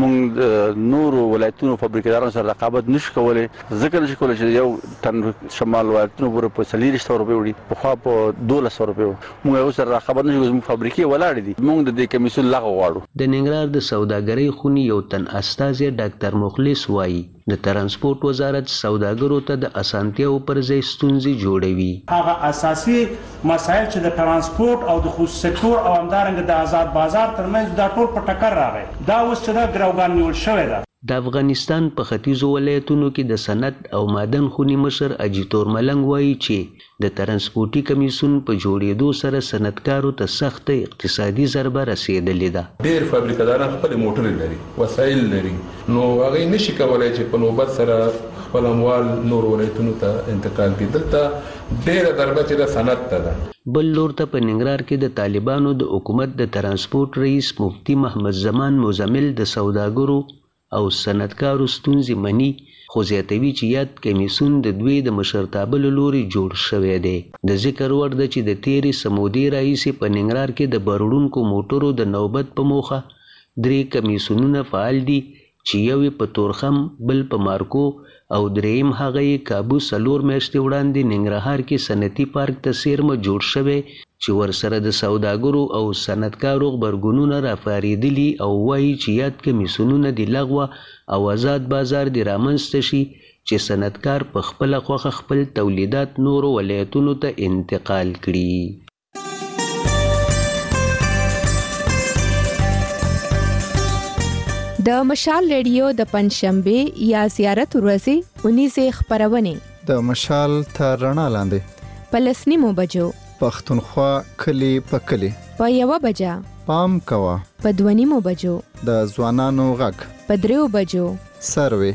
موږ د نورو ولایتونو فابریکهدارانو سره رقابت نه شو کولی، ځکه نه شو کولی چې یو ټن شمال ولایتونو پورې په څلېرویشت سوه روپۍ وړي، پخوا په دوولس سوه روپۍ و. موږ هغوی سره راخبر نه شو که زموږ فابریکې ولاړې دي، موږ د دې کمېسیون لغوه غواړو. د ننګرهار د سوداګرۍ خونې یو تن استازی ډاکتر مخلص وايي، د ترانسپورت وزارت سوداګرو ته د اسانتیاوو پر ځای ستونزې جوړوي. هغه اساسي مسایل چې د ترانسپورت او د خصوصي سکتور او همدارنګه د ازاد بازار تر منځ وو دا ټول په ټکر راغی. دا اوس چې ده ګروګان نیول شوې ده. د افغانستان په ختیځو ولایتونو کې د صنعت او معدن خونې مشر اجیتور ملنګ وايي چې د ترانسپورتي کمېسیون په جوړېدو سره صنعتکارو ته سخته اقتصادي ضربه رسېدلې ده. ډېر فابریکه داران خپلې موټرې لري، وسایل لري، نو هغوی نه شي کولای چې په نوبت سره خپل اموال نورو ولایتونو ته انتقال کړي. دلته ډېره ضربه چې ده، صنعت ته ده. بل لور ته په ننګرهار کې د طالبانو د حکومت د ترانسپورت رئیس مفتي محمدزمان مزمل د سوداګرو او صنعتکارو ستونزې مني، خو زیاتوي چې یاد کمېسیون د دوی د مشرتابه له لوري جوړ شوی دی. د ذکر وړ ده چې د تېرې څه مودې راهیسې په ننګرهار کې د بروړونکو موټرو د نوبت په موخه درې کمېسیونونه فعال دي چې یو یې په تورخم، بل په مارکو او درېيم هغه يې کابو څلور مياشتې وړاندې ننګرهار کې صنعتي پارک ته څېرمه جوړ شوی چې ورسره د سوداګرو او صنعتکارو غبرګونونه راپارېدلي او وايي چې ياد کميسونونه دې لغوه او ازاد بازار دې رامنځ ته شي چې صنعتکار په خپله خوښه خپل توليدات نورو ولايتونو ته انتقال کړي. د مشال ریډیو د پنځشنبه یا زیارت ورځې اونیزه خبرونه د مشال تر رڼا لاندې پلسنی مو بجو پښتونخوا کلی په کلی په یو بجا پام کوا په دونی مو بجو د ځوانانو غږ په دریو بجو سروي